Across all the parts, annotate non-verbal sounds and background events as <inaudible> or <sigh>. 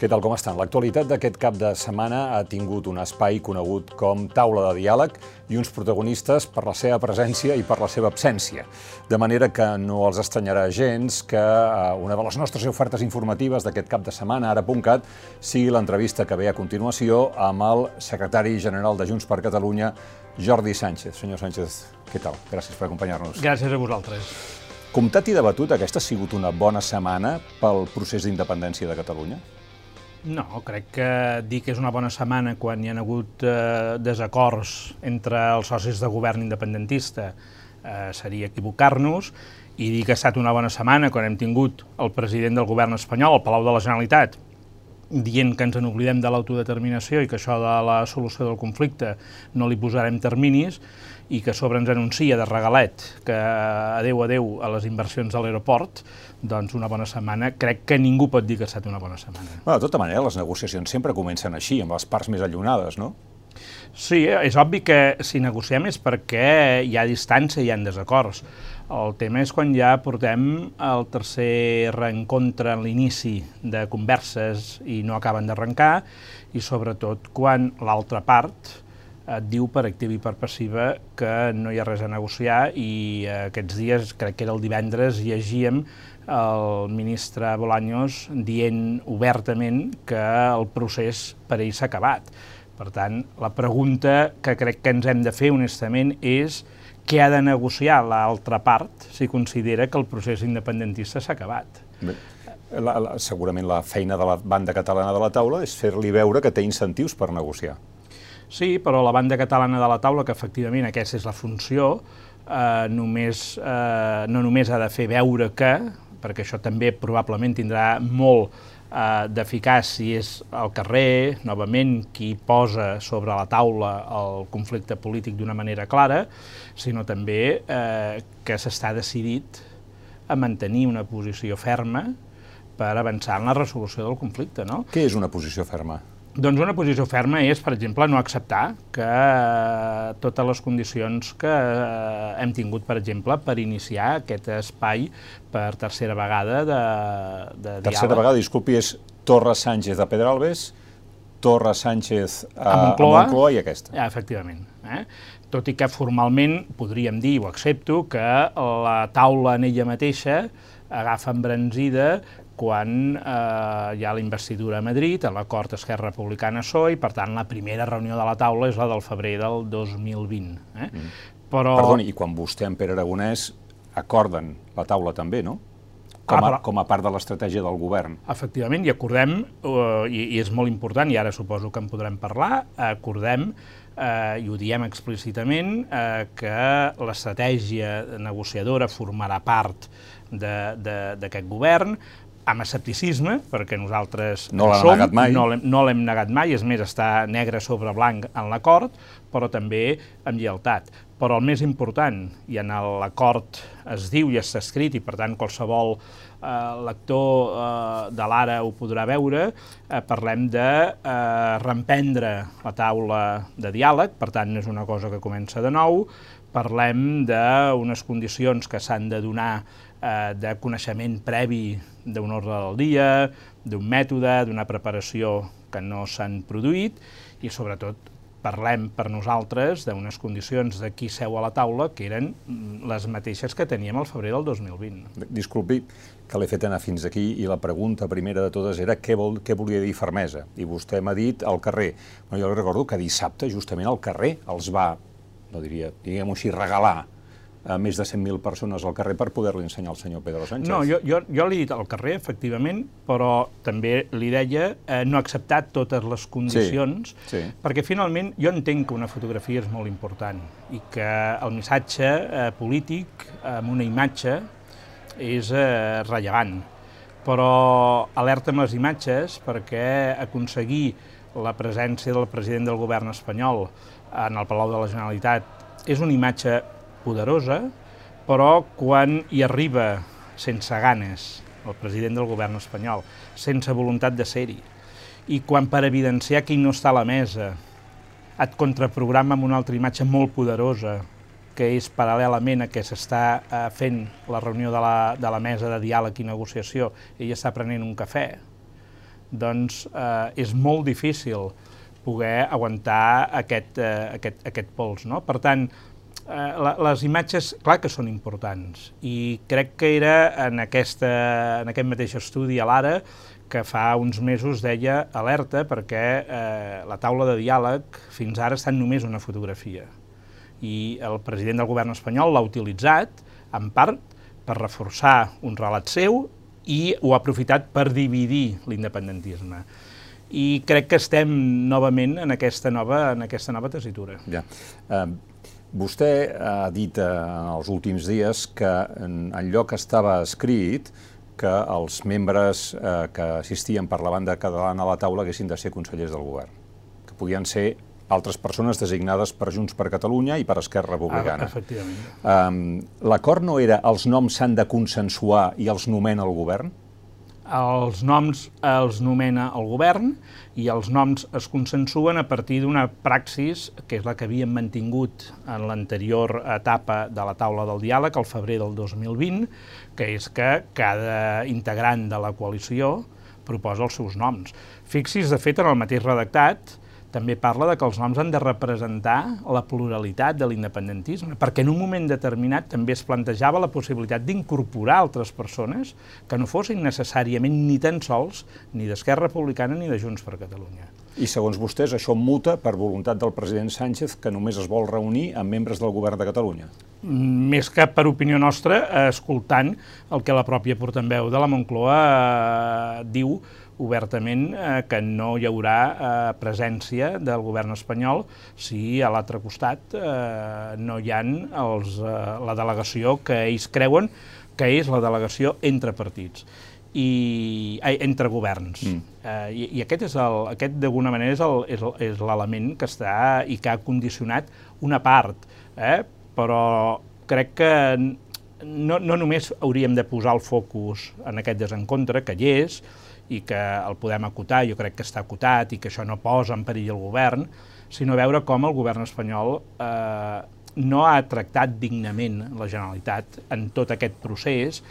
Què tal, com estan? L'actualitat d'aquest cap de setmana ha tingut un espai conegut com taula de diàleg i uns protagonistes per la seva presència i per la seva absència. De manera que no els estranyarà gens que eh, una de les nostres ofertes informatives d'aquest cap de setmana, ara.cat, sigui l'entrevista que ve a continuació amb el secretari general de Junts per Catalunya, Jordi Sánchez. Senyor Sánchez, què tal? Gràcies per acompanyar-nos. Gràcies a vosaltres. Comptat i debatut, aquesta ha sigut una bona setmana pel procés d'independència de Catalunya? No, crec que dir que és una bona setmana quan hi ha hagut eh, desacords entre els socis de govern independentista eh, seria equivocar-nos i dir que ha estat una bona setmana quan hem tingut el president del govern espanyol al Palau de la Generalitat dient que ens n'oblidem de l'autodeterminació i que això de la solució del conflicte no li posarem terminis i que sobre ens anuncia de regalet que adeu, adeu a les inversions a l'aeroport, doncs una bona setmana. Crec que ningú pot dir que ha estat una bona setmana. Bueno, de tota manera, les negociacions sempre comencen així, amb les parts més allunades, no? Sí, és obvi que si negociem és perquè hi ha distància i hi ha desacords. El tema és quan ja portem el tercer reencontre en l'inici de converses i no acaben d'arrencar, i sobretot quan l'altra part, et diu per activa i per passiva que no hi ha res a negociar i eh, aquests dies, crec que era el divendres, llegíem el ministre Bolaños dient obertament que el procés per ell s'ha acabat. Per tant, la pregunta que crec que ens hem de fer honestament és què ha de negociar l'altra part si considera que el procés independentista s'ha acabat. Bé. La, la, segurament la feina de la banda catalana de la taula és fer-li veure que té incentius per negociar. Sí, però la banda catalana de la taula, que efectivament aquesta és la funció, eh, només, eh, no només ha de fer veure que, perquè això també probablement tindrà molt eh, d'eficaç si és al carrer, novament, qui posa sobre la taula el conflicte polític d'una manera clara, sinó també eh, que s'està decidit a mantenir una posició ferma per avançar en la resolució del conflicte. No? Què és una posició ferma? Doncs una posició ferma és, per exemple, no acceptar que eh, totes les condicions que eh, hem tingut, per exemple, per iniciar aquest espai per tercera vegada de, de diàleg. Tercera vegada, disculpi, és Torra Sánchez de Pedralbes, Torra Sánchez a, a, Moncloa, a Moncloa i aquesta. Ja, efectivament. Eh? Tot i que formalment podríem dir, ho accepto, que la taula en ella mateixa agafa embranzida quan eh, hi ha la investidura a Madrid, a l'acord Esquerra Republicana-PSOE, i per tant la primera reunió de la taula és la del febrer del 2020. Eh? Mm. Però... Perdoni, i quan vostè en Pere Aragonès acorden la taula també, no? Com a, ah, però... com a part de l'estratègia del govern. Efectivament, i acordem, uh, i, i és molt important, i ara suposo que en podrem parlar, acordem eh, i ho diem explícitament, eh, que l'estratègia negociadora formarà part d'aquest govern, amb escepticisme, perquè nosaltres no l'hem negat mai. no l'hem no negat mai, és més, està negre sobre blanc en l'acord, però també amb lleialtat. Però el més important, i en l'acord es diu i està escrit, i per tant qualsevol eh, lector eh, de l'ara ho podrà veure, eh, parlem de eh, reemprendre la taula de diàleg, per tant és una cosa que comença de nou, parlem d'unes condicions que s'han de donar eh, de coneixement previ d'un ordre del dia, d'un mètode, d'una preparació que no s'han produït i sobretot parlem per nosaltres d'unes condicions de qui seu a la taula que eren les mateixes que teníem al febrer del 2020. Disculpi que l'he fet anar fins aquí i la pregunta primera de totes era què, vol, què volia dir fermesa i vostè m'ha dit al carrer. Bueno, jo recordo que dissabte justament al carrer els va, no diria, diguem-ho així, regalar a més de 100.000 persones al carrer per poder-li ensenyar al senyor Pedro Sánchez. No, jo, jo, jo l'he dit al carrer, efectivament, però també li deia eh, no ha acceptat totes les condicions, sí, sí. perquè finalment jo entenc que una fotografia és molt important i que el missatge eh, polític amb una imatge és eh, rellevant, però alerta amb les imatges perquè aconseguir la presència del president del govern espanyol en el Palau de la Generalitat és una imatge poderosa, però quan hi arriba sense ganes el president del govern espanyol, sense voluntat de ser-hi, i quan per evidenciar que no està a la mesa et contraprograma amb una altra imatge molt poderosa, que és paral·lelament a que s'està eh, fent la reunió de la, de la mesa de diàleg i negociació, ella està prenent un cafè, doncs eh, és molt difícil poder aguantar aquest, eh, aquest, aquest pols. No? Per tant, la, les imatges, clar que són importants, i crec que era en, aquesta, en aquest mateix estudi a l'Ara que fa uns mesos deia alerta perquè eh, la taula de diàleg fins ara estat només una fotografia. I el president del govern espanyol l'ha utilitzat, en part, per reforçar un relat seu i ho ha aprofitat per dividir l'independentisme. I crec que estem novament en aquesta nova, en aquesta nova tessitura. Ja. Uh, vostè ha dit uh, en els últims dies que en, en lloc estava escrit que els membres eh, que assistien per la banda catalana a la taula haguessin de ser consellers del govern, que podien ser altres persones designades per Junts per Catalunya i per Esquerra Republicana. Ah, efectivament. Um, L'acord no era els noms s'han de consensuar i els nomena el govern? Els noms els nomena el govern i els noms es consensuen a partir d'una praxis que és la que havíem mantingut en l'anterior etapa de la taula del diàleg, al febrer del 2020, que és que cada integrant de la coalició proposa els seus noms. Fixi's, de fet, en el mateix redactat, també parla de que els noms han de representar la pluralitat de l'independentisme, perquè en un moment determinat també es plantejava la possibilitat d'incorporar altres persones que no fossin necessàriament ni tan sols ni d'Esquerra Republicana ni de Junts per Catalunya. I segons vostès, això muta per voluntat del president Sánchez, que només es vol reunir amb membres del govern de Catalunya? Més que per opinió nostra, escoltant el que la pròpia portaveu de la Moncloa eh, diu obertament eh, que no hi haurà eh, presència del govern espanyol si a l'altre costat eh, no hi ha els, eh, la delegació que ells creuen que és la delegació entre partits i eh, entre governs. Mm. Eh, i, I aquest és el, aquest d'alguna manera és l'element que està i que ha condicionat una part, eh? però crec que no, no només hauríem de posar el focus en aquest desencontre, que hi és, i que el podem acotar, jo crec que està acotat i que això no posa en perill el govern, sinó veure com el govern espanyol eh, no ha tractat dignament la Generalitat en tot aquest procés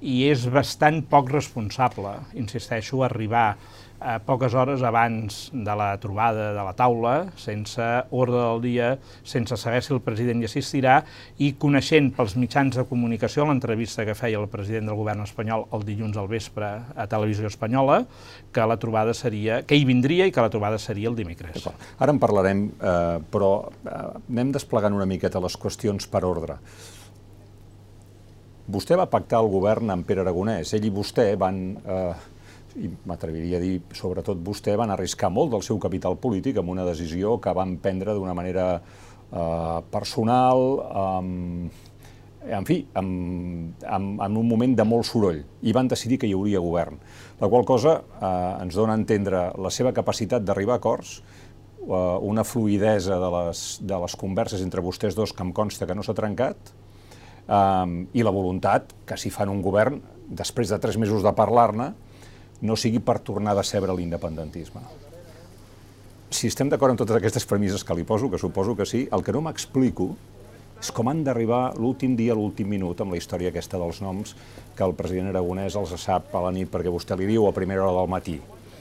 i és bastant poc responsable, insisteixo, arribar eh, poques hores abans de la trobada de la taula, sense ordre del dia, sense saber si el president hi assistirà, i coneixent pels mitjans de comunicació l'entrevista que feia el president del govern espanyol el dilluns al vespre a Televisió Espanyola, que la trobada seria, que hi vindria i que la trobada seria el dimecres. Ara en parlarem, eh, però eh, anem desplegant una miqueta les qüestions per ordre. Vostè va pactar el govern amb Pere Aragonès. Ell i vostè van eh, i m'atreviria a dir, sobretot vostè, van arriscar molt del seu capital polític amb una decisió que van prendre d'una manera eh, personal, eh, en fi, en, en, en un moment de molt soroll, i van decidir que hi hauria govern. La qual cosa eh, ens dona a entendre la seva capacitat d'arribar a acords, eh, una fluidesa de les, de les converses entre vostès dos que em consta que no s'ha trencat, eh, i la voluntat que si fan un govern, després de tres mesos de parlar-ne, no sigui per tornar a decebre l'independentisme. Si estem d'acord amb totes aquestes premisses que li poso, que suposo que sí, el que no m'explico és com han d'arribar l'últim dia, l'últim minut, amb la història aquesta dels noms, que el president aragonès els sap a la nit perquè vostè li diu a primera hora del matí.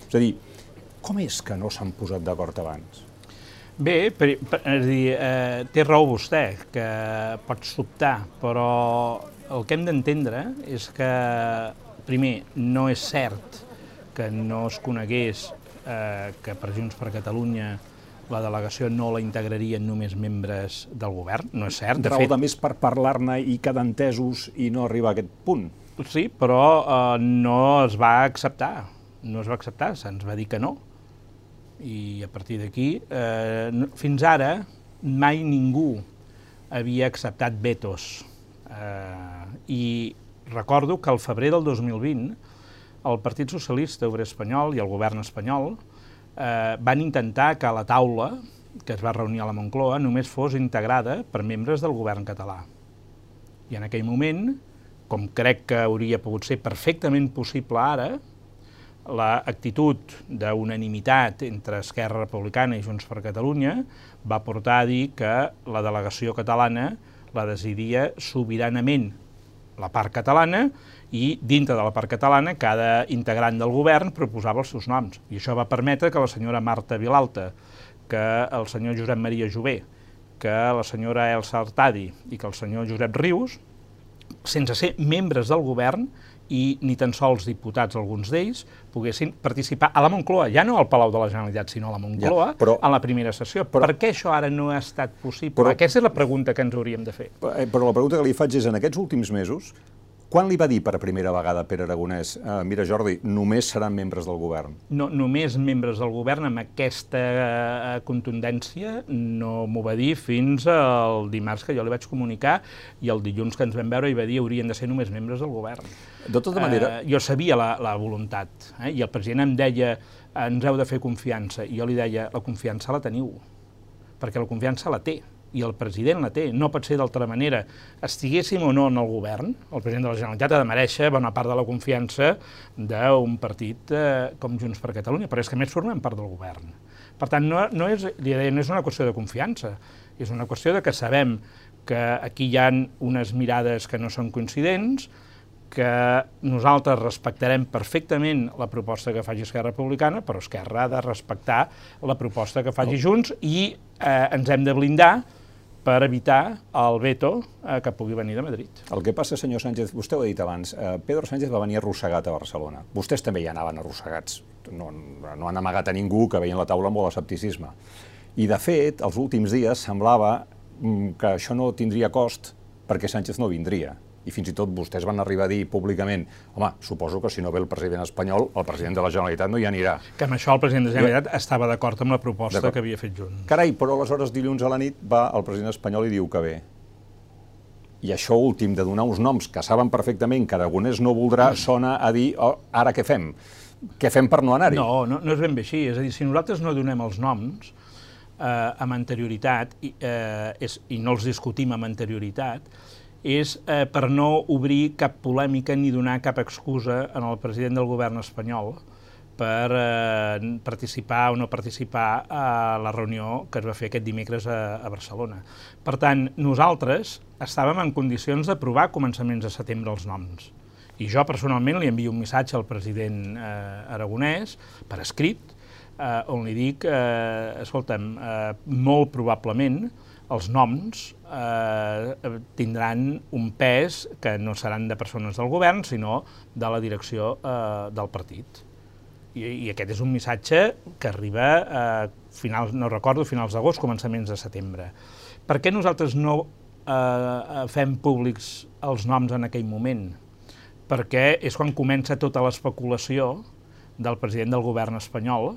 És a dir, com és que no s'han posat d'acord abans? Bé, per, per, és dir, eh, té raó vostè, que pot sobtar, però el que hem d'entendre és que, primer, no és cert que no es conegués eh, que per Junts per Catalunya la delegació no la integrarien només membres del govern, no és cert. De Raó fet, de més per parlar-ne i quedar entesos i no arribar a aquest punt. Sí, però eh, no es va acceptar, no es va acceptar, se'ns va dir que no. I a partir d'aquí, eh, fins ara, mai ningú havia acceptat vetos. Eh, I recordo que al febrer del 2020 el Partit Socialista Obrer Espanyol i el govern espanyol eh, van intentar que la taula que es va reunir a la Moncloa només fos integrada per membres del govern català. I en aquell moment, com crec que hauria pogut ser perfectament possible ara, l'actitud d'unanimitat entre Esquerra Republicana i Junts per Catalunya va portar a dir que la delegació catalana la decidia sobiranament la part catalana i dintre de la part catalana cada integrant del govern proposava els seus noms. I això va permetre que la senyora Marta Vilalta, que el senyor Josep Maria Jové, que la senyora Elsa Artadi i que el senyor Josep Rius, sense ser membres del govern, i ni tan sols diputats, alguns d'ells, poguessin participar a la Moncloa, ja no al Palau de la Generalitat, sinó a la Moncloa, ja, però, en la primera sessió. Però, per què això ara no ha estat possible? Però, Aquesta és la pregunta que ens hauríem de fer. Eh, però la pregunta que li faig és, en aquests últims mesos, quan li va dir per primera vegada Pere Aragonès, eh, mira Jordi, només seran membres del govern? No, només membres del govern amb aquesta eh, contundència no m'ho va dir fins al dimarts que jo li vaig comunicar i el dilluns que ens vam veure i va dir haurien de ser només membres del govern. De tota manera... Eh, jo sabia la, la voluntat eh, i el president em deia ens heu de fer confiança i jo li deia la confiança la teniu perquè la confiança la té i el president la té, no pot ser d'altra manera. Estiguéssim o no en el govern, el president de la Generalitat ha de mereixer bona part de la confiança d'un partit eh, com Junts per Catalunya, però és que més formem part del govern. Per tant, no, no, és, deia, no és una qüestió de confiança, és una qüestió de que sabem que aquí hi han unes mirades que no són coincidents, que nosaltres respectarem perfectament la proposta que faci Esquerra Republicana, però Esquerra ha de respectar la proposta que faci Junts i eh, ens hem de blindar per evitar el veto eh, que pugui venir de Madrid. El que passa, senyor Sánchez, vostè ho ha dit abans, eh, Pedro Sánchez va venir arrossegat a Barcelona. Vostès també hi anaven arrossegats. No, no han amagat a ningú que veien la taula amb molt escepticisme. I, de fet, els últims dies semblava mm, que això no tindria cost perquè Sánchez no vindria i fins i tot vostès van arribar a dir públicament home, suposo que si no ve el president espanyol, el president de la Generalitat no hi anirà. Que amb això el president de la Generalitat I... estava d'acord amb la proposta que havia fet Junts. Carai, però aleshores dilluns a la nit va el president espanyol i diu que ve. I això últim de donar uns noms que saben perfectament que Aragonès no voldrà, sona a dir, oh, ara què fem? Què fem per no anar-hi? No, no, no és ben bé així. És a dir, si nosaltres no donem els noms eh, amb anterioritat i, eh, és, i no els discutim amb anterioritat, és eh, per no obrir cap polèmica ni donar cap excusa en el president del govern espanyol per eh, participar o no participar a la reunió que es va fer aquest dimecres a, a Barcelona. Per tant, nosaltres estàvem en condicions d'aprovar començaments de setembre els noms. I jo personalment li envio un missatge al president eh, aragonès per escrit, eh, on li dic, eh, escolta'm, eh, molt probablement els noms eh, tindran un pes que no seran de persones del govern, sinó de la direcció eh, del partit. I, I aquest és un missatge que arriba a finals, no recordo, finals d'agost, començaments de setembre. Per què nosaltres no eh, fem públics els noms en aquell moment? Perquè és quan comença tota l'especulació del president del govern espanyol,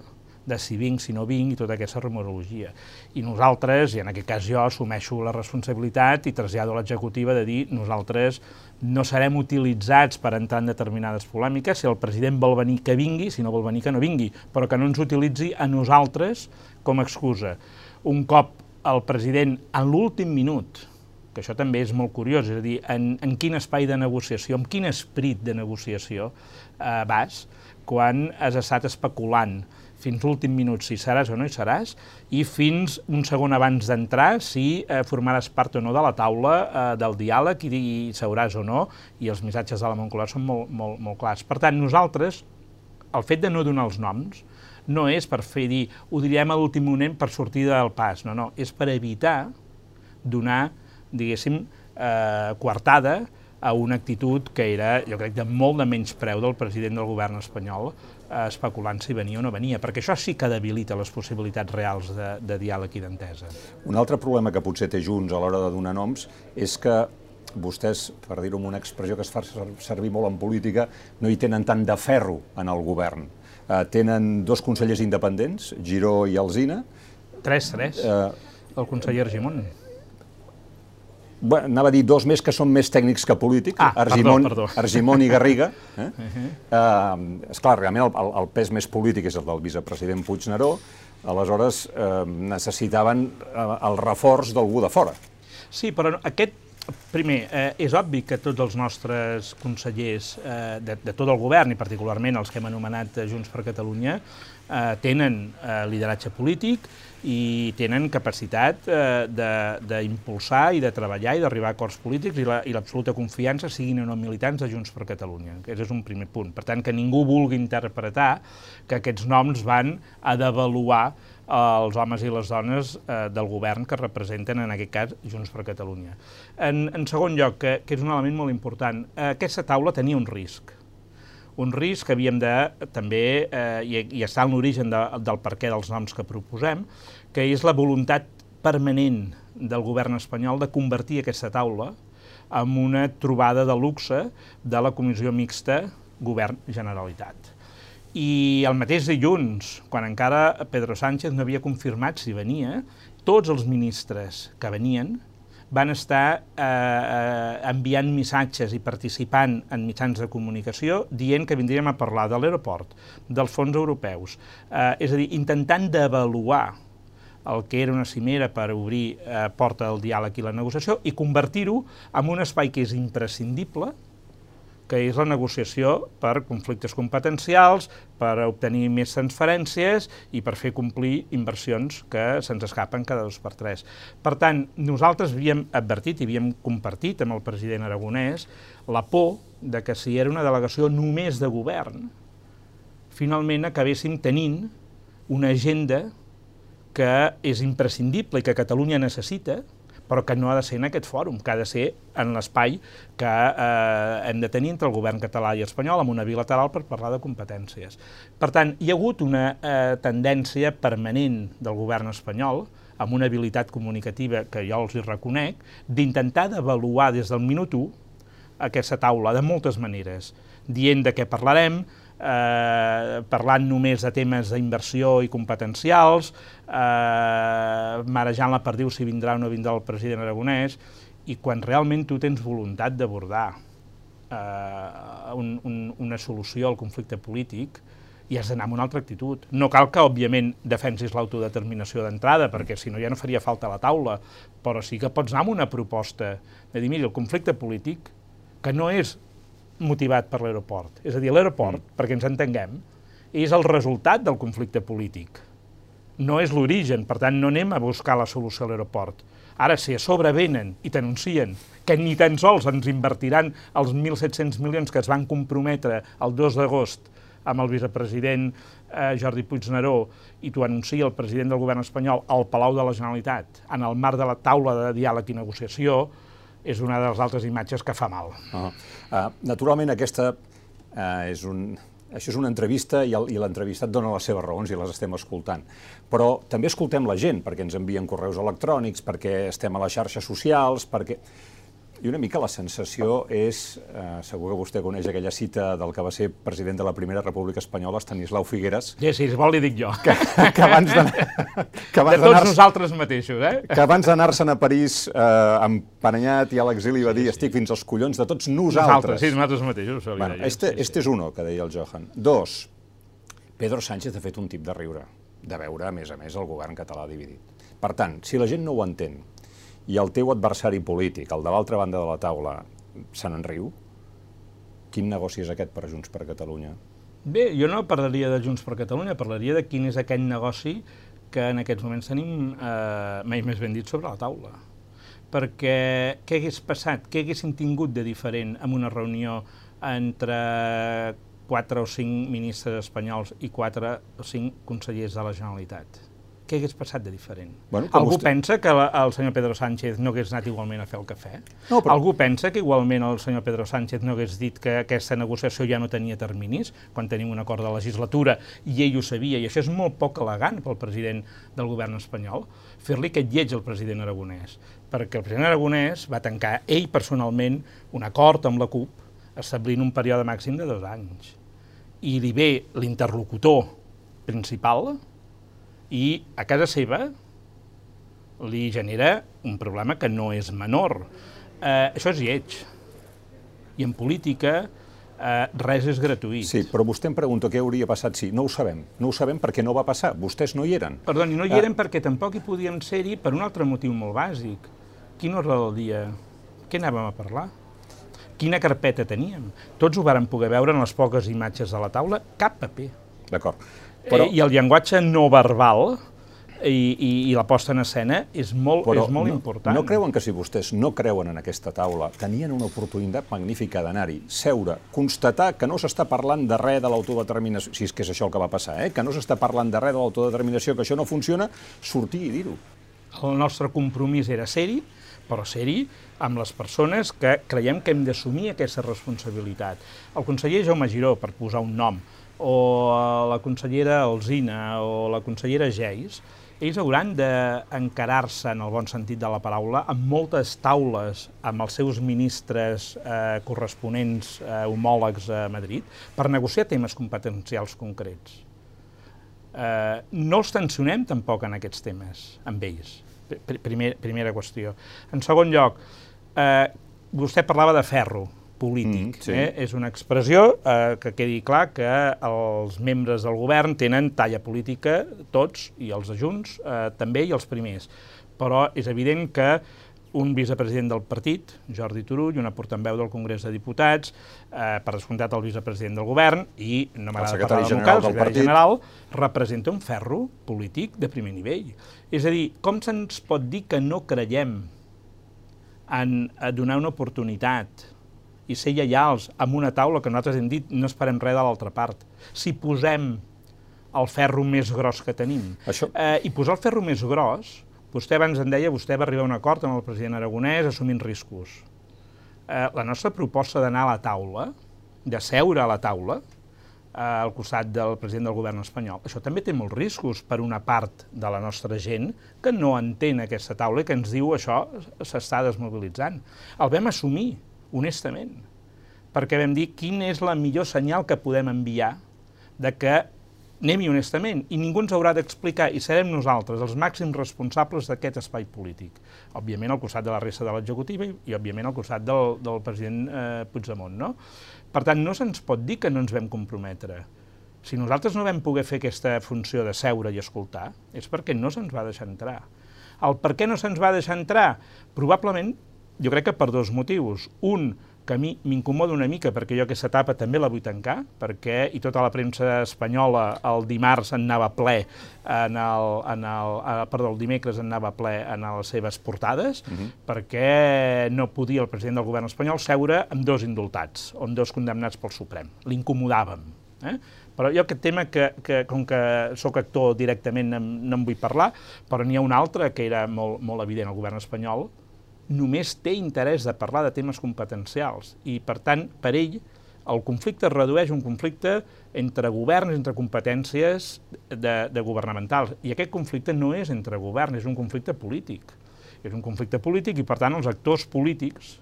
de si vinc, si no vinc, i tota aquesta rumorologia. I nosaltres, i en aquest cas jo, assumeixo la responsabilitat i trasllado a l'executiva de dir nosaltres no serem utilitzats per entrar en determinades polèmiques, si el president vol venir que vingui, si no vol venir que no vingui, però que no ens utilitzi a nosaltres com a excusa. Un cop el president, en l'últim minut, que això també és molt curiós, és a dir, en, en quin espai de negociació, amb quin esperit de negociació eh, vas, quan has estat especulant fins l'últim minut si seràs o no hi seràs, i fins un segon abans d'entrar si eh, formaràs part o no de la taula eh, del diàleg i, i seuràs o no, i els missatges de la Moncloa són molt, molt, molt clars. Per tant, nosaltres, el fet de no donar els noms, no és per fer dir, ho direm a l'últim moment per sortir del pas, no, no, és per evitar donar, diguéssim, eh, coartada a una actitud que era, jo crec, de molt de menys preu del president del govern espanyol, especulant si venia o no venia, perquè això sí que debilita les possibilitats reals de, de diàleg i d'entesa. Un altre problema que potser té Junts a l'hora de donar noms és que vostès, per dir-ho amb una expressió que es fa servir molt en política, no hi tenen tant de ferro en el govern. Eh, tenen dos consellers independents, Giró i Alzina. Tres, tres. Eh, el conseller Argimon bueno, anava a dir dos més que són més tècnics que polítics, ah, Argimon, perdó, perdó. <laughs> Argimon i Garriga. Eh? Uh -huh. uh, esclar, realment el, el, el pes més polític és el del vicepresident Puigneró, aleshores eh, necessitaven eh, el reforç d'algú de fora. Sí, però aquest Primer, eh, és obvi que tots els nostres consellers eh, de, de tot el govern, i particularment els que hem anomenat Junts per Catalunya, eh, tenen eh, lideratge polític i tenen capacitat eh, d'impulsar i de treballar i d'arribar a acords polítics i l'absoluta la, confiança siguin o no militants de Junts per Catalunya. Aquest és un primer punt. Per tant, que ningú vulgui interpretar que aquests noms van a devaluar els homes i les dones eh, del govern que representen, en aquest cas, Junts per Catalunya. En, en segon lloc, que, que és un element molt important, eh, aquesta taula tenia un risc. Un risc que havíem de, també, eh, i, i està en l'origen de, del perquè dels noms que proposem, que és la voluntat permanent del govern espanyol de convertir aquesta taula en una trobada de luxe de la comissió mixta govern-generalitat. I el mateix dilluns, quan encara Pedro Sánchez no havia confirmat si venia, tots els ministres que venien van estar eh, eh, enviant missatges i participant en mitjans de comunicació dient que vindríem a parlar de l'aeroport, dels fons europeus, eh, és a dir, intentant d'avaluar el que era una cimera per obrir eh, porta al diàleg i la negociació i convertir-ho en un espai que és imprescindible, que és la negociació per conflictes competencials, per obtenir més transferències i per fer complir inversions que se'ns escapen cada dos per tres. Per tant, nosaltres havíem advertit i havíem compartit amb el president aragonès la por de que si era una delegació només de govern, finalment acabéssim tenint una agenda que és imprescindible i que Catalunya necessita, però que no ha de ser en aquest fòrum, que ha de ser en l'espai que eh, hem de tenir entre el govern català i espanyol, amb una bilateral per parlar de competències. Per tant, hi ha hagut una eh, tendència permanent del govern espanyol, amb una habilitat comunicativa que jo els hi reconec, d'intentar d'avaluar des del minut 1 aquesta taula de moltes maneres, dient de què parlarem, eh, parlant només de temes d'inversió i competencials, eh, marejant la perdiu si vindrà o no vindrà el president aragonès, i quan realment tu tens voluntat d'abordar eh, un, un, una solució al conflicte polític, i has d'anar amb una altra actitud. No cal que, òbviament, defensis l'autodeterminació d'entrada, perquè si no ja no faria falta la taula, però sí que pots anar amb una proposta de dir, mira, el conflicte polític, que no és motivat per l'aeroport. És a dir, l'aeroport, mm. perquè ens entenguem, és el resultat del conflicte polític. No és l'origen, per tant, no anem a buscar la solució a l'aeroport. Ara, si a sobre venen i t'anuncien que ni tan sols ens invertiran els 1.700 milions que es van comprometre el 2 d'agost amb el vicepresident eh, Jordi Puigneró i t'ho anuncia el president del govern espanyol al Palau de la Generalitat en el marc de la taula de diàleg i negociació, és una de les altres imatges que fa mal. Uh -huh. uh, naturalment, aquesta uh, és un, això és una entrevista i l'entrevistat dona les seves raons i les estem escoltant. Però també escoltem la gent, perquè ens envien correus electrònics, perquè estem a les xarxes socials, perquè... I una mica la sensació és, eh, segur que vostè coneix aquella cita del que va ser president de la Primera República Espanyola, Estanislau Figueres. Sí, sí, vol li dic jo. Que, que abans d'anar... De <laughs> tots nosaltres mateixos, eh? Que abans d'anar-se'n a París eh, emparanyat i a l'exili va dir sí, sí. estic fins als collons de tots nosaltres. Nosaltres, sí, nosaltres mateixos. Bueno, deia, este, sí, este sí. és uno, que deia el Johan. Dos, Pedro Sánchez ha fet un tip de riure, de veure, a més a més, el govern català dividit. Per tant, si la gent no ho entén, i el teu adversari polític, el de l'altra banda de la taula, se n'en riu? Quin negoci és aquest per Junts per Catalunya? Bé, jo no parlaria de Junts per Catalunya, parlaria de quin és aquest negoci que en aquests moments tenim, eh, mai més ben dit, sobre la taula. Perquè què hagués passat, què haguéssim tingut de diferent en una reunió entre quatre o cinc ministres espanyols i quatre o cinc consellers de la Generalitat? Què hagués passat de diferent? Bueno, Algú vostè... pensa que la, el senyor Pedro Sánchez no hagués anat igualment a fer el cafè? No, però... Algú pensa que igualment el senyor Pedro Sánchez no hagués dit que aquesta negociació ja no tenia terminis, quan tenim un acord de legislatura, i ell ho sabia, i això és molt poc elegant pel president del govern espanyol, fer-li aquest lleig al president aragonès, perquè el president aragonès va tancar ell personalment un acord amb la CUP establint un període màxim de dos anys. I li ve l'interlocutor principal, i a casa seva li genera un problema que no és menor. Eh, això és lleig. I en política eh, res és gratuït. Sí, però vostè em pregunta què hauria passat si... No ho sabem. No ho sabem perquè no va passar. Vostès no hi eren. Perdoni, no hi eren ah. perquè tampoc hi podien ser-hi per un altre motiu molt bàsic. Quin ordre del dia què anàvem a parlar? Quina carpeta teníem? Tots ho vàrem poder veure en les poques imatges de la taula, cap paper. D'acord. Però... Eh, I el llenguatge no verbal, i, i, i la posta en escena és molt, Però és molt no, important. No creuen que si vostès no creuen en aquesta taula, tenien una oportunitat magnífica d'anar-hi, seure, constatar que no s'està parlant de res de l'autodeterminació, si és que és això el que va passar, eh? que no s'està parlant de res de l'autodeterminació, que això no funciona, sortir i dir-ho. El nostre compromís era ser-hi, però ser-hi amb les persones que creiem que hem d'assumir aquesta responsabilitat. El conseller Jaume Giró, per posar un nom, o la consellera Alzina o la consellera Geis, ells hauran d'encarar-se, en el bon sentit de la paraula, amb moltes taules amb els seus ministres eh, corresponents eh, homòlegs a Madrid per negociar temes competencials concrets. Eh, no els tensionem tampoc en aquests temes, amb ells. Primer, primera qüestió. En segon lloc, eh, vostè parlava de ferro polític. Mm, sí. eh? És una expressió eh, que quedi clar que els membres del govern tenen talla política, tots, i els de Junts eh, també, i els primers. Però és evident que un vicepresident del partit, Jordi Turull, una portaveu del Congrés de Diputats, eh, per descomptat el vicepresident del govern, i no m'agrada parlar del local, el secretari general, representa un ferro polític de primer nivell. És a dir, com se'ns pot dir que no creiem en a donar una oportunitat i ser lleials amb una taula que nosaltres hem dit no esperem res de l'altra part. Si posem el ferro més gros que tenim. Això... Eh, I posar el ferro més gros, vostè abans en deia, vostè va arribar a un acord amb el president Aragonès assumint riscos. Eh, la nostra proposta d'anar a la taula, de seure a la taula, eh, al costat del president del govern espanyol. Això també té molts riscos per una part de la nostra gent que no entén aquesta taula i que ens diu això s'està desmobilitzant. El vam assumir honestament, perquè vam dir quin és la millor senyal que podem enviar de que anem-hi honestament, i ningú ens haurà d'explicar, i serem nosaltres els màxims responsables d'aquest espai polític. Òbviament al costat de la resta de l'executiva i, i òbviament al costat del, del president eh, Puigdemont. No? Per tant, no se'ns pot dir que no ens vam comprometre. Si nosaltres no vam poder fer aquesta funció de seure i escoltar, és perquè no se'ns va deixar entrar. El per què no se'ns va deixar entrar? Probablement jo crec que per dos motius. Un, que a mi m'incomoda una mica perquè jo aquesta etapa també la vull tancar, perquè i tota la premsa espanyola el dimarts en anava ple, en el, en el, eh, perdó, el dimecres en anava ple en les seves portades, uh mhm. -huh. perquè no podia el president del govern espanyol seure amb dos indultats, o amb dos condemnats pel Suprem. L'incomodàvem. Eh? Però jo aquest tema, que, que com que sóc actor directament no, no en vull parlar, però n'hi ha un altre que era molt, molt evident al govern espanyol, només té interès de parlar de temes competencials i, per tant, per ell, el conflicte es redueix un conflicte entre governs, entre competències de, de governamentals. I aquest conflicte no és entre governs, és un conflicte polític. És un conflicte polític i, per tant, els actors polítics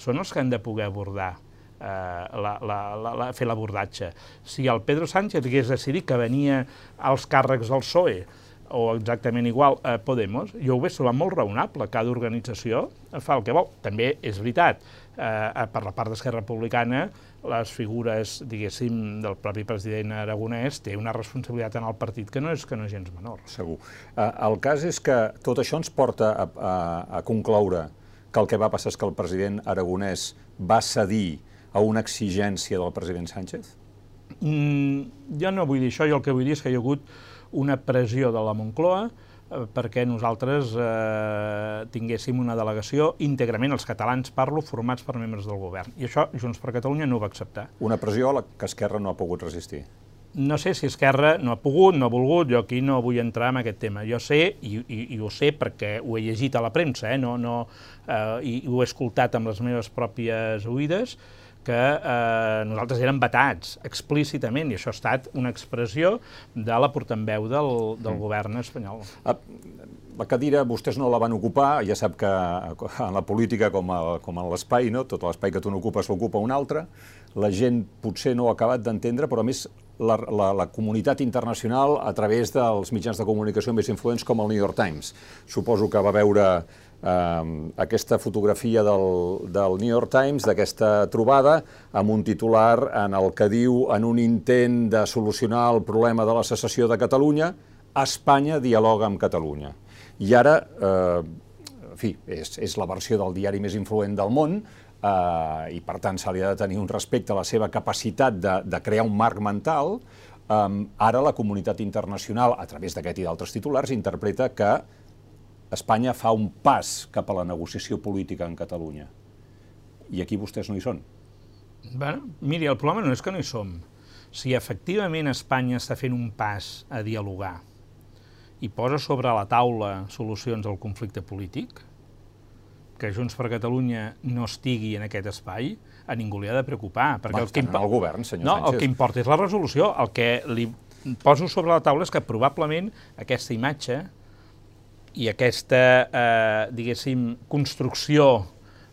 són els que han de poder abordar eh, la, la, la, la, fer l'abordatge. Si el Pedro Sánchez hagués decidit que venia als càrrecs del PSOE o exactament igual a Podemos, jo ho veig trobat molt raonable. Cada organització fa el que vol. També és veritat, eh, per la part d'Esquerra Republicana, les figures, diguéssim, del propi president aragonès té una responsabilitat en el partit que no és que no és gens menor. Segur. Eh, el cas és que tot això ens porta a, a, a concloure que el que va passar és que el president aragonès va cedir a una exigència del president Sánchez? Mm, jo no vull dir això, jo el que vull dir és que hi ha hagut una pressió de la Moncloa eh, perquè nosaltres eh, tinguéssim una delegació íntegrament, els catalans parlo, formats per membres del govern. I això Junts per Catalunya no ho va acceptar. Una pressió a la que Esquerra no ha pogut resistir. No sé si Esquerra no ha pogut, no ha volgut, jo aquí no vull entrar en aquest tema. Jo sé, i, i, i ho sé perquè ho he llegit a la premsa, eh, no, no, eh, i ho he escoltat amb les meves pròpies oïdes, que eh, nosaltres érem vetats explícitament, i això ha estat una expressió de la portaveu del, del mm. govern espanyol. Ah, la cadira vostès no la van ocupar, ja sap que en la política com, a, com en l'espai, no? tot l'espai que tu n'ocupes l'ocupa un altre, la gent potser no ha acabat d'entendre, però a més la, la, la comunitat internacional a través dels mitjans de comunicació més influents com el New York Times. Suposo que va veure eh, aquesta fotografia del, del New York Times, d'aquesta trobada, amb un titular en el que diu en un intent de solucionar el problema de la secessió de Catalunya, Espanya dialoga amb Catalunya. I ara, eh, en fi, és, és la versió del diari més influent del món, eh, i per tant se li ha de tenir un respecte a la seva capacitat de, de crear un marc mental, eh, ara la comunitat internacional, a través d'aquest i d'altres titulars, interpreta que Espanya fa un pas cap a la negociació política en Catalunya. I aquí vostès no hi són. Bueno, miri, el problema no és que no hi som. Si efectivament Espanya està fent un pas a dialogar i posa sobre la taula solucions al conflicte polític, que Junts per Catalunya no estigui en aquest espai, a ningú li ha de preocupar. Perquè Va, el que imp... el govern, senyor no, Sánchez. el que importa és la resolució. El que li poso sobre la taula és que probablement aquesta imatge i aquesta, eh, diguéssim, construcció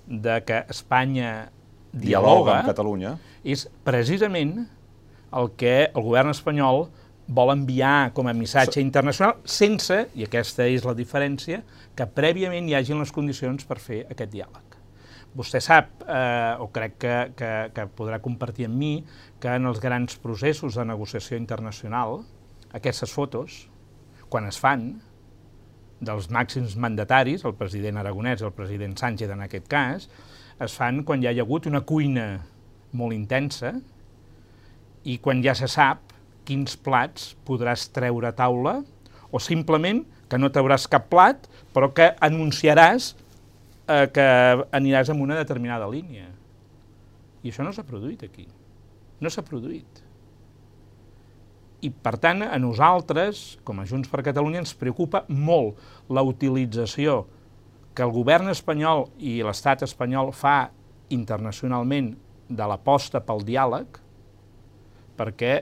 de que Espanya dialoga, dialoga amb Catalunya és precisament el que el govern espanyol vol enviar com a missatge internacional sense, i aquesta és la diferència, que prèviament hi hagin les condicions per fer aquest diàleg. Vostè sap, eh, o crec que, que, que podrà compartir amb mi, que en els grans processos de negociació internacional, aquestes fotos, quan es fan, dels màxims mandataris, el president Aragonès i el president Sánchez en aquest cas, es fan quan hi ha hagut una cuina molt intensa i quan ja se sap quins plats podràs treure a taula o simplement que no trauràs cap plat, però que anunciaràs eh, que aniràs en una determinada línia. I això no s'ha produït aquí. No s'ha produït. I, per tant, a nosaltres, com a Junts per Catalunya, ens preocupa molt la utilització que el govern espanyol i l'estat espanyol fa internacionalment de l'aposta pel diàleg, perquè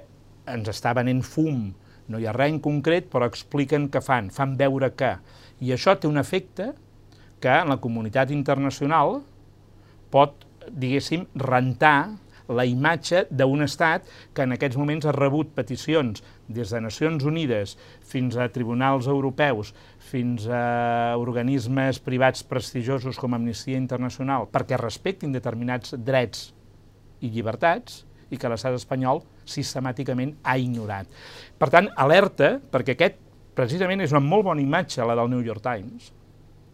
ens està venent fum, no hi ha res en concret, però expliquen què fan, fan veure que. I això té un efecte que en la comunitat internacional pot, diguéssim, rentar la imatge d'un estat que en aquests moments ha rebut peticions des de Nacions Unides fins a tribunals europeus, fins a organismes privats prestigiosos com Amnistia Internacional perquè respectin determinats drets i llibertats i que l'estat espanyol sistemàticament ha ignorat. Per tant, alerta, perquè aquest precisament és una molt bona imatge, la del New York Times,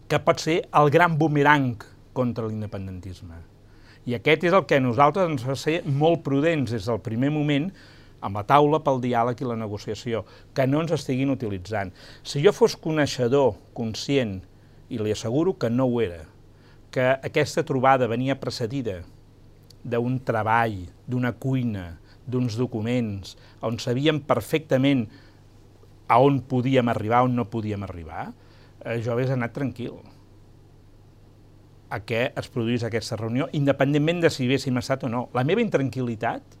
que pot ser el gran boomerang contra l'independentisme. I aquest és el que nosaltres ens fa ser molt prudents des del primer moment amb la taula pel diàleg i la negociació, que no ens estiguin utilitzant. Si jo fos coneixedor, conscient, i li asseguro que no ho era, que aquesta trobada venia precedida d'un treball, d'una cuina, d'uns documents, on sabíem perfectament a on podíem arribar, on no podíem arribar, eh, jo hagués anat tranquil a què es produís aquesta reunió, independentment de si haguéssim estat o no. La meva intranquil·litat,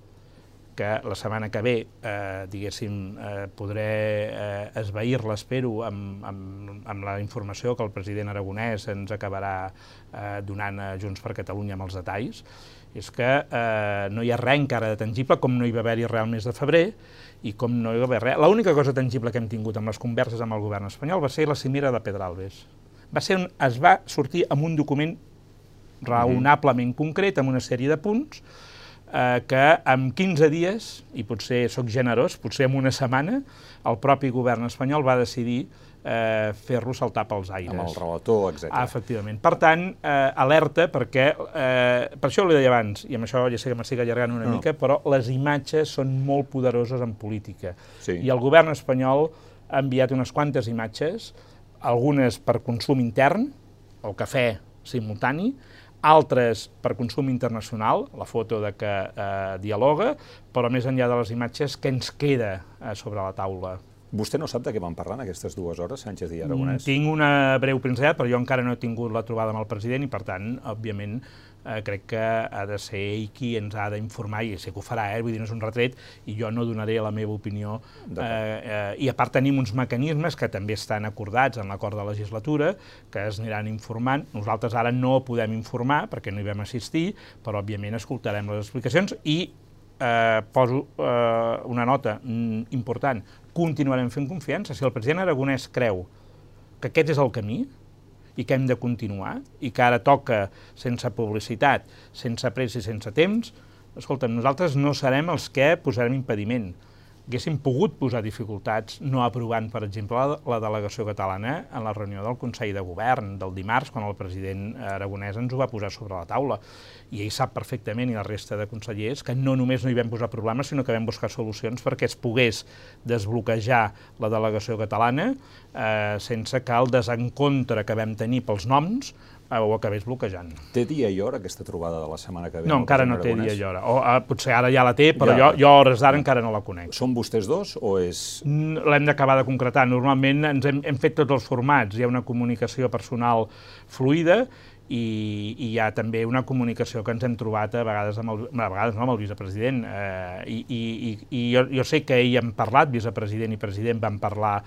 que la setmana que ve, eh, diguéssim, eh, podré eh, esvair-la, espero, amb, amb, amb la informació que el president Aragonès ens acabarà eh, donant a Junts per Catalunya amb els detalls, és que eh, no hi ha res encara de tangible, com no hi va haver-hi res al mes de febrer, i com no hi va haver res. L'única cosa tangible que hem tingut amb les converses amb el govern espanyol va ser la cimera de Pedralbes. Va ser on es va sortir amb un document raonablement mm. concret, amb una sèrie de punts, eh, que en 15 dies, i potser sóc generós, potser en una setmana, el propi govern espanyol va decidir eh, fer-lo saltar pels aires. Amb el relator, etc. Ah, efectivament. Per tant, eh, alerta, perquè, eh, per això ho deia abans, i amb això ja sé que m'estic allargant una no. mica, però les imatges són molt poderoses en política. Sí. I el govern espanyol ha enviat unes quantes imatges, algunes per consum intern, el cafè simultani, altres per consum internacional, la foto de que eh, dialoga, però més enllà de les imatges, què ens queda eh, sobre la taula? Vostè no sap de què van parlar en aquestes dues hores, Sánchez i Aragonès? Mm, tinc una breu pinzellada, però jo encara no he tingut la trobada amb el president i, per tant, òbviament, eh, crec que ha de ser ell qui ens ha d'informar, i sé que ho farà, eh? vull dir, no és un retret, i jo no donaré la meva opinió. Eh, eh, I a part tenim uns mecanismes que també estan acordats en l'acord de legislatura, que es aniran informant. Nosaltres ara no podem informar, perquè no hi vam assistir, però òbviament escoltarem les explicacions i eh, poso eh, una nota mm, important, continuarem fent confiança. Si el president Aragonès creu que aquest és el camí i que hem de continuar i que ara toca sense publicitat, sense pressa i sense temps, escolta'm, nosaltres no serem els que posarem impediment. Haguéssim pogut posar dificultats no aprovant, per exemple, la, delegació catalana en la reunió del Consell de Govern del dimarts, quan el president aragonès ens ho va posar sobre la taula. I ell sap perfectament, i la resta de consellers, que no només no hi vam posar problemes, sinó que vam buscar solucions perquè es pogués desbloquejar la delegació catalana eh, sense que el desencontre que vam tenir pels noms ho acabés bloquejant. Té dia i hora aquesta trobada de la setmana que ve? No, encara no té dia i hora. O, uh, potser ara ja la té, però ja. jo, jo a hores d'ara encara no la conec. Són vostès dos o és... L'hem d'acabar de concretar. Normalment ens hem, hem fet tots els formats. Hi ha una comunicació personal fluida i, i hi ha també una comunicació que ens hem trobat a vegades amb el, a vegades no, amb el vicepresident. Eh, i, i, i jo, jo sé que ell hem parlat, vicepresident i president van parlar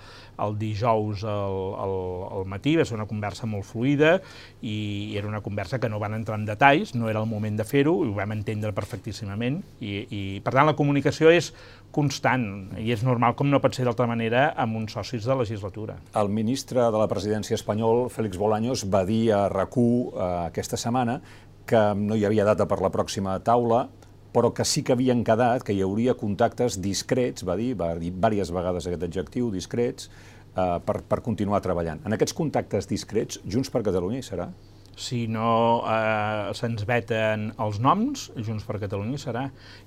el dijous al, al, al matí, va ser una conversa molt fluida i, i era una conversa que no van entrar en detalls, no era el moment de fer-ho i ho vam entendre perfectíssimament. I, i per tant la comunicació és constant i és normal com no pot ser d'altra manera amb uns socis de legislatura. El ministre de la presidència espanyol, Félix Bolaños, va dir a rac eh, aquesta setmana que no hi havia data per la pròxima taula, però que sí que havien quedat, que hi hauria contactes discrets, va dir, va dir diverses vegades aquest adjectiu, discrets, eh, per, per continuar treballant. En aquests contactes discrets, Junts per Catalunya hi serà? Si no eh, se'ns veten els noms, Junts per Catalunya serà.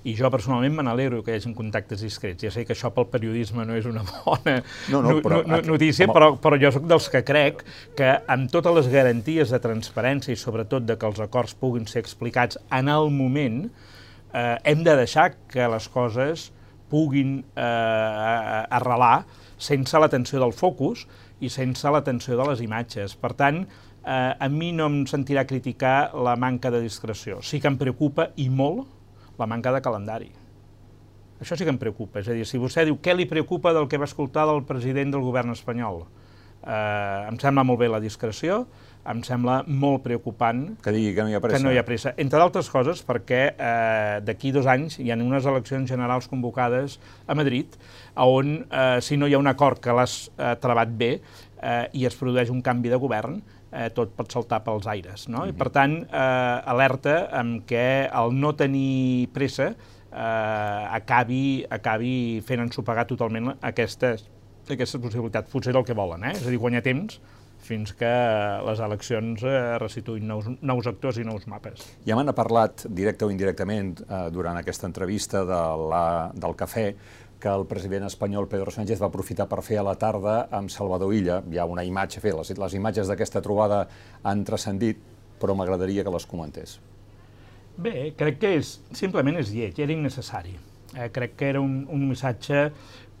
I jo personalment me n'alegro que hi hagi contactes discrets. Ja sé que això pel periodisme no és una bona no, no, però, no, notícia, home... però, però jo sóc dels que crec que amb totes les garanties de transparència i sobretot de que els acords puguin ser explicats en el moment, eh, hem de deixar que les coses puguin eh, arrelar sense l'atenció del focus i sense l'atenció de les imatges. Per tant, eh, a mi no em sentirà criticar la manca de discreció. Sí que em preocupa, i molt, la manca de calendari. Això sí que em preocupa. És a dir, si vostè diu què li preocupa del que va escoltar del president del govern espanyol, eh, em sembla molt bé la discreció, em sembla molt preocupant que digui que no hi ha pressa. Que no hi ha pressa. Entre d'altres coses perquè eh, d'aquí dos anys hi ha unes eleccions generals convocades a Madrid on, eh, si no hi ha un acord que l'has eh, trebat bé eh, i es produeix un canvi de govern, eh, tot pot saltar pels aires. No? Mm -hmm. I, per tant, eh, alerta amb que el no tenir pressa eh, acabi, acabi fent ensopegar totalment aquestes, aquestes possibilitats. Potser el que volen, eh? és a dir, guanyar temps fins que les eleccions eh, restituïn nous, nous actors i nous mapes. Ja m'han parlat, directe o indirectament, eh, durant aquesta entrevista de la, del cafè, que el president espanyol Pedro Sánchez va aprofitar per fer a la tarda amb Salvador Illa. Hi ha una imatge, fer, les, les imatges d'aquesta trobada han transcendit, però m'agradaria que les comentés. Bé, crec que és, simplement és lleig, era innecessari. Eh, crec que era un, un missatge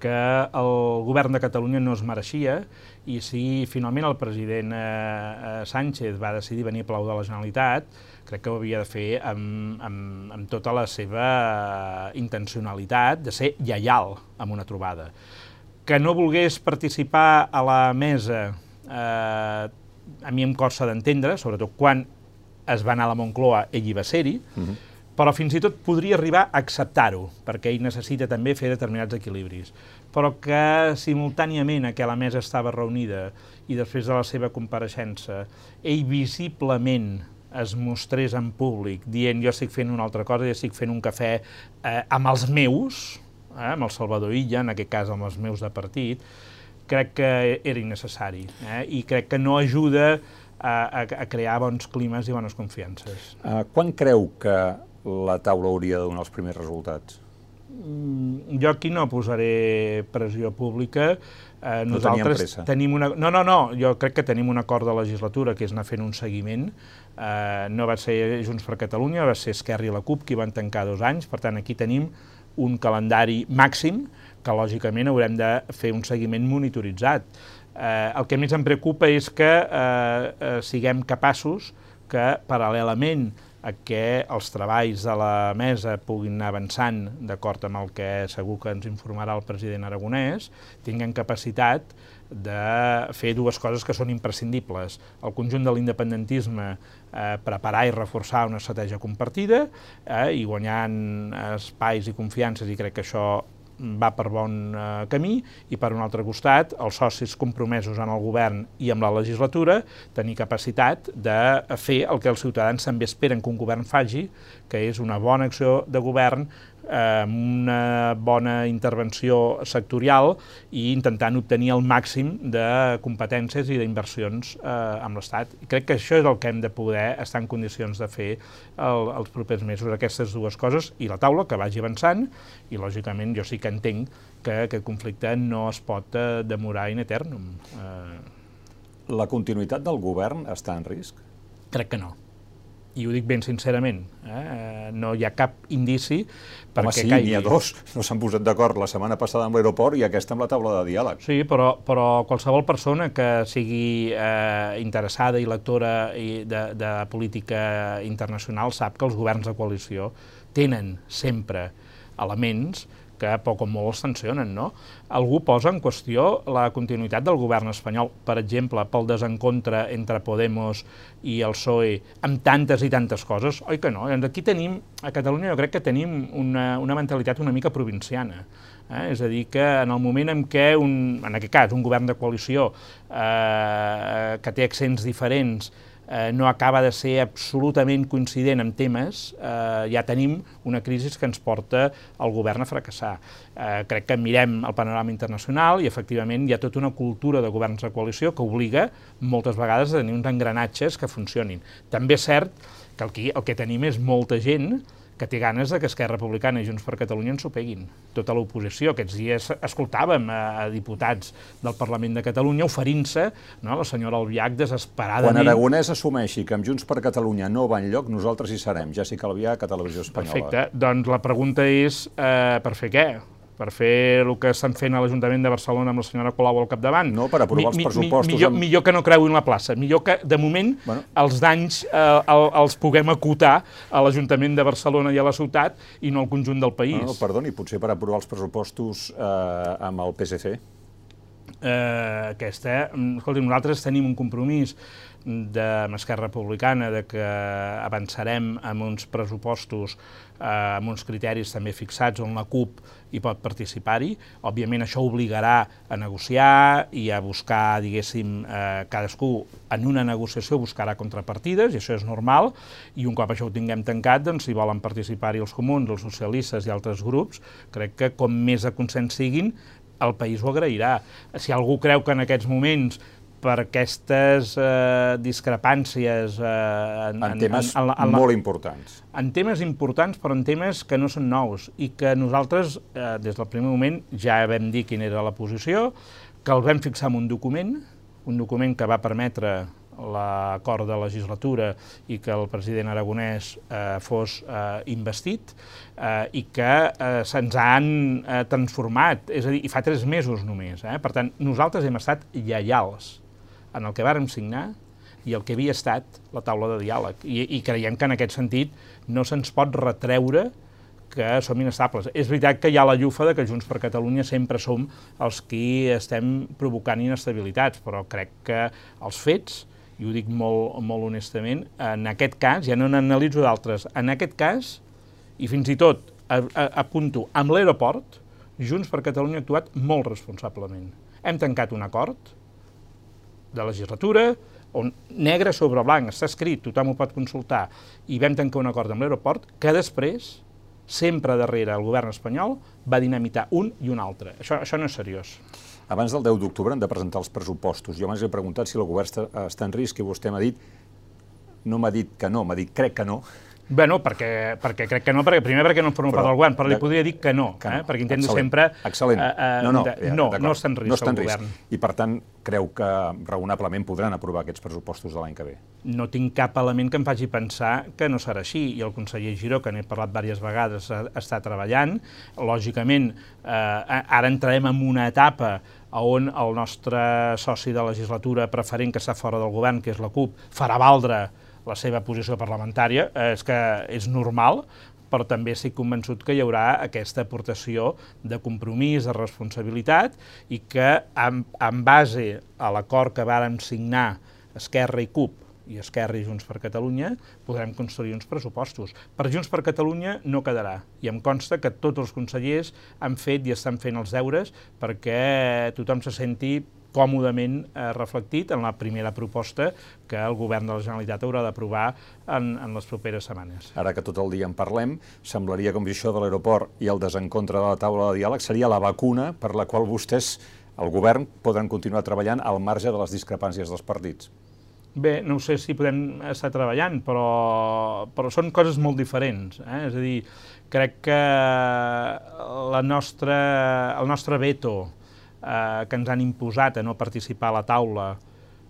que el govern de Catalunya no es mereixia i si finalment el president eh, eh Sánchez va decidir venir a plau de la Generalitat, crec que ho havia de fer amb, amb, amb tota la seva intencionalitat de ser lleial amb una trobada. Que no volgués participar a la mesa, eh, a mi em costa d'entendre, sobretot quan es va anar a la Moncloa, ell hi va ser-hi, uh mhm. -huh. però fins i tot podria arribar a acceptar-ho, perquè ell necessita també fer determinats equilibris. Però que simultàniament a què la mesa estava reunida i després de la seva compareixença, ell visiblement es mostrés en públic dient jo estic fent una altra cosa, jo estic fent un cafè eh, amb els meus, eh, amb el Salvador Illa, en aquest cas amb els meus de partit, crec que era innecessari eh, i crec que no ajuda a, a, a crear bons climes i bones confiances. Uh, quan creu que la taula hauria de donar els primers resultats? Mm, jo aquí no posaré pressió pública, Eh, nosaltres no tenim una... No, no, no, jo crec que tenim un acord de legislatura que és anar fent un seguiment. Eh, no va ser Junts per Catalunya, va ser Esquerra i la CUP qui van tancar dos anys, per tant aquí tenim un calendari màxim que lògicament haurem de fer un seguiment monitoritzat. Eh, el que més em preocupa és que eh, eh, siguem capaços que paral·lelament a que els treballs de la mesa puguin anar avançant d'acord amb el que segur que ens informarà el president aragonès, tinguen capacitat de fer dues coses que són imprescindibles. El conjunt de l'independentisme eh, preparar i reforçar una estratègia compartida eh, i guanyant espais i confiances, i crec que això va per bon eh, camí. I per un altre costat els socis compromesos en el govern i amb la legislatura tenir capacitat de fer el que els ciutadans també esperen que un govern faci, que és una bona acció de govern amb una bona intervenció sectorial i intentant obtenir el màxim de competències i d'inversions eh, amb l'Estat. Crec que això és el que hem de poder estar en condicions de fer el, els propers mesos, aquestes dues coses, i la taula que vagi avançant, i lògicament jo sí que entenc que aquest conflicte no es pot eh, demorar in eternum. Eh... La continuïtat del govern està en risc? Crec que no i ho dic ben sincerament, eh? no hi ha cap indici perquè Home, sí, caigui. n'hi ha dos. No s'han posat d'acord la setmana passada amb l'aeroport i aquesta amb la taula de diàleg. Sí, però, però qualsevol persona que sigui eh, interessada i lectora de, de política internacional sap que els governs de coalició tenen sempre elements que poc o molt els sancionen, no? Algú posa en qüestió la continuïtat del govern espanyol, per exemple, pel desencontre entre Podemos i el PSOE, amb tantes i tantes coses? Oi que no? Aquí tenim, a Catalunya jo crec que tenim una, una mentalitat una mica provinciana. Eh? És a dir, que en el moment en què, un, en aquest cas, un govern de coalició eh, que té accents diferents, eh, no acaba de ser absolutament coincident en temes, eh, ja tenim una crisi que ens porta el govern a fracassar. Eh, crec que mirem el panorama internacional i efectivament hi ha tota una cultura de governs de coalició que obliga moltes vegades a tenir uns engranatges que funcionin. També és cert que que, el que tenim és molta gent que té ganes de que Esquerra Republicana i Junts per Catalunya ens ho peguin. Tota l'oposició. Aquests dies escoltàvem a, a diputats del Parlament de Catalunya oferint-se, no, la senyora Albiach desesperadament... Quan Aragonès assumeixi que amb Junts per Catalunya no va enlloc, nosaltres hi serem. Jessica Albiach, a Televisió Espanyola. Perfecte. Doncs la pregunta és eh, per fer què? Per fer el que estan fent a l'Ajuntament de Barcelona amb la senyora Colau al capdavant. No, per aprovar mi, els pressupostos. Mi, millor, amb... millor que no creuin la plaça, millor que, de moment, bueno. els danys eh, el, els puguem acotar a l'Ajuntament de Barcelona i a la ciutat i no al conjunt del país. No, perdoni, potser per aprovar els pressupostos eh, amb el PSC? Eh, aquesta, mm, escolti, nosaltres tenim un compromís de Esquerra Republicana de que avançarem amb uns pressupostos eh, amb uns criteris també fixats on la CUP hi pot participar-hi. Òbviament això obligarà a negociar i a buscar, diguéssim, eh, cadascú en una negociació buscarà contrapartides, i això és normal, i un cop això ho tinguem tancat, doncs si volen participar-hi els comuns, els socialistes i altres grups, crec que com més de consens siguin, el país ho agrairà. Si algú creu que en aquests moments per aquestes eh, discrepàncies... Eh, en, en temes en, en, en, molt importants. En temes importants, però en temes que no són nous i que nosaltres, eh, des del primer moment, ja vam dir quina era la posició, que el vam fixar en un document, un document que va permetre l'acord de legislatura i que el president aragonès eh, fos eh, investit eh, i que eh, se'ns han eh, transformat, és a dir, i fa tres mesos només. Eh? Per tant, nosaltres hem estat lleials en el que vàrem signar i el que havia estat la taula de diàleg. I, i creiem que en aquest sentit no se'ns pot retreure que som inestables. És veritat que hi ha la llufa de que Junts per Catalunya sempre som els qui estem provocant inestabilitats, però crec que els fets, i ho dic molt, molt honestament, en aquest cas, ja no n'analitzo d'altres, en aquest cas, i fins i tot apunto, amb l'aeroport, Junts per Catalunya ha actuat molt responsablement. Hem tancat un acord, de legislatura, on negre sobre blanc està escrit, tothom ho pot consultar, i vam tancar un acord amb l'aeroport que després, sempre darrere el govern espanyol, va dinamitar un i un altre. Això, això no és seriós. Abans del 10 d'octubre han de presentar els pressupostos. Jo m'he preguntat si el govern està, està en risc i vostè m'ha dit, no m'ha dit que no, m'ha dit crec que no, Bueno, perquè, perquè crec que no, perquè, primer perquè no en forma part del govern, però li podria dir que no, que no. Eh? perquè intento Excel·lent. sempre... Excel·lent. Eh, eh, no, no, de, ja, no, no està en risc no està en el risc. govern. I per tant, creu que raonablement podran aprovar aquests pressupostos de l'any que ve? No tinc cap element que em faci pensar que no serà així, i el conseller Giró, que n'he parlat diverses vegades, està treballant. Lògicament, eh, ara entrarem en una etapa on el nostre soci de legislatura preferent que està fora del govern, que és la CUP, farà valdre la seva posició parlamentària, eh, és que és normal, però també estic convençut que hi haurà aquesta aportació de compromís, de responsabilitat, i que en, en base a l'acord que vàrem signar Esquerra i CUP i Esquerra i Junts per Catalunya, podrem construir uns pressupostos. Per Junts per Catalunya no quedarà, i em consta que tots els consellers han fet i estan fent els deures perquè tothom se senti còmodament eh, reflectit en la primera proposta que el govern de la Generalitat haurà d'aprovar en, en les properes setmanes. Ara que tot el dia en parlem, semblaria com si això de l'aeroport i el desencontre de la taula de diàleg seria la vacuna per la qual vostès, el govern, podran continuar treballant al marge de les discrepàncies dels partits. Bé, no sé si podem estar treballant, però, però són coses molt diferents. Eh? És a dir, crec que la nostra, el nostre veto eh, que ens han imposat a no participar a la taula,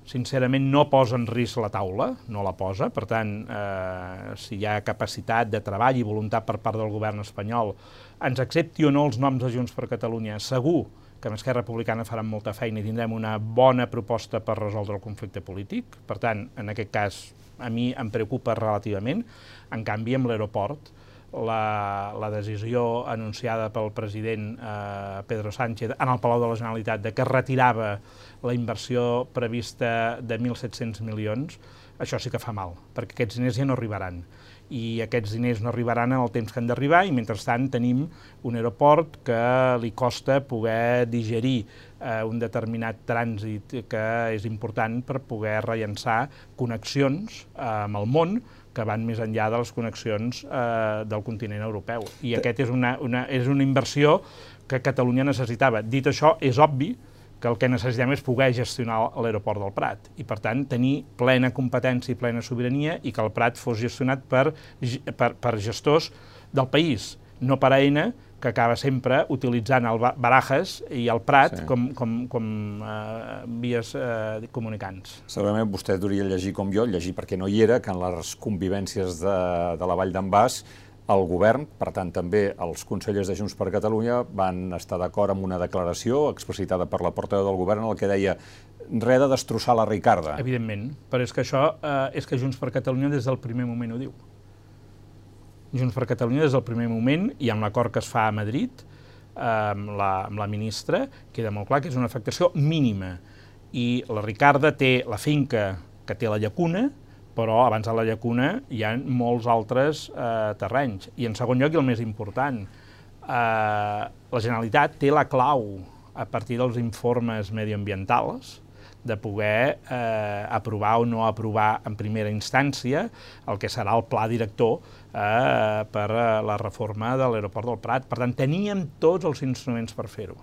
sincerament no posa en risc la taula, no la posa, per tant, eh, si hi ha capacitat de treball i voluntat per part del govern espanyol, ens accepti o no els noms de Junts per Catalunya, segur que amb Esquerra Republicana faran molta feina i tindrem una bona proposta per resoldre el conflicte polític. Per tant, en aquest cas, a mi em preocupa relativament. En canvi, amb l'aeroport, la, la decisió anunciada pel president eh, Pedro Sánchez en el Palau de la Generalitat de que retirava la inversió prevista de 1.700 milions, això sí que fa mal, perquè aquests diners ja no arribaran. I aquests diners no arribaran en el temps que han d'arribar i mentrestant tenim un aeroport que li costa poder digerir eh, un determinat trànsit que és important per poder rellençar connexions eh, amb el món que van més enllà de les connexions eh, del continent europeu. I aquest és una, una, és una inversió que Catalunya necessitava. Dit això, és obvi que el que necessitem és poder gestionar l'aeroport del Prat i, per tant, tenir plena competència i plena sobirania i que el Prat fos gestionat per, per, per gestors del país, no per AENA, que acaba sempre utilitzant el Barajas i el Prat sí. com, com, com eh, vies eh, comunicants. Segurament vostè hauria llegir com jo, llegir perquè no hi era, que en les convivències de, de la Vall d'en Bas el govern, per tant també els consellers de Junts per Catalunya, van estar d'acord amb una declaració explicitada per la portaveu del govern en el que deia res de destrossar la Ricarda. Evidentment, però és que això eh, és que Junts per Catalunya des del primer moment ho diu. Junts per Catalunya des del primer moment, i amb l'acord que es fa a Madrid, eh, amb, la, amb la ministra, queda molt clar que és una afectació mínima. I la Ricarda té la finca que té la llacuna, però abans de la llacuna hi ha molts altres eh, terrenys. I en segon lloc, i el més important, eh, la Generalitat té la clau a partir dels informes medioambientals de poder eh, aprovar o no aprovar en primera instància el que serà el pla director eh, per a la reforma de l'aeroport del Prat. Per tant, teníem tots els instruments per fer-ho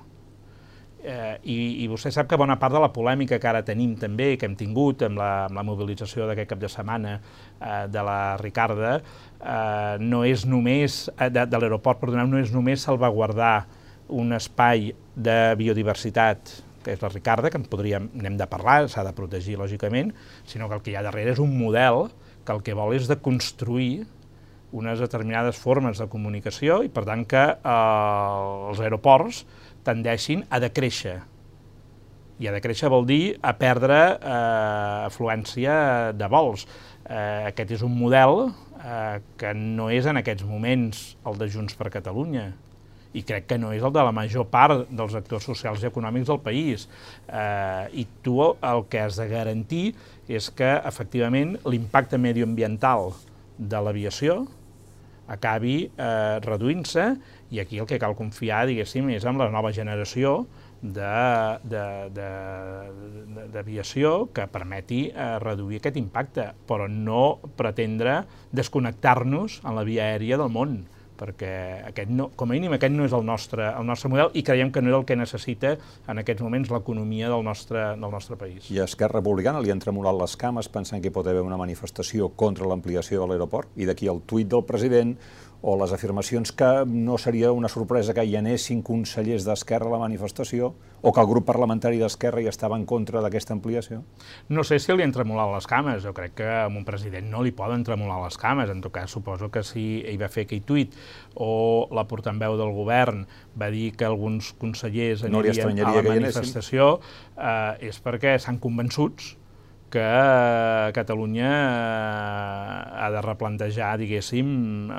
eh, i, i vostè sap que bona part de la polèmica que ara tenim també, que hem tingut amb la, amb la mobilització d'aquest cap de setmana eh, de la Ricarda, eh, no és només, eh, de, de l'aeroport, perdoneu, no és només salvaguardar un espai de biodiversitat que és la Ricarda, que en podríem, n'hem de parlar, s'ha de protegir, lògicament, sinó que el que hi ha darrere és un model que el que vol és de construir unes determinades formes de comunicació i, per tant, que eh, els aeroports tendeixin a decréixer. I a decréixer vol dir a perdre eh, afluència de vols. Eh, aquest és un model eh, que no és en aquests moments el de Junts per Catalunya, i crec que no és el de la major part dels actors socials i econòmics del país. Eh, I tu el que has de garantir és que, efectivament, l'impacte medioambiental de l'aviació acabi eh, reduint-se i aquí el que cal confiar, diguéssim, és en la nova generació d'aviació que permeti eh, reduir aquest impacte, però no pretendre desconnectar-nos en la via aèria del món perquè aquest no, com a mínim aquest no és el nostre, el nostre model i creiem que no és el que necessita en aquests moments l'economia del, nostre, del nostre país. I a Esquerra Republicana li han tremolat les cames pensant que pot haver una manifestació contra l'ampliació de l'aeroport i d'aquí el tuit del president o les afirmacions que no seria una sorpresa que hi anessin consellers d'Esquerra a la manifestació o que el grup parlamentari d'Esquerra hi estava en contra d'aquesta ampliació? No sé si li han tremolat les cames, jo crec que a un president no li poden tremolar les cames, en tot cas suposo que si ell va fer aquell tuit o la portaveu del govern va dir que alguns consellers anirien no a la manifestació, eh, és perquè s'han convençuts que Catalunya eh, ha de replantejar, diguéssim,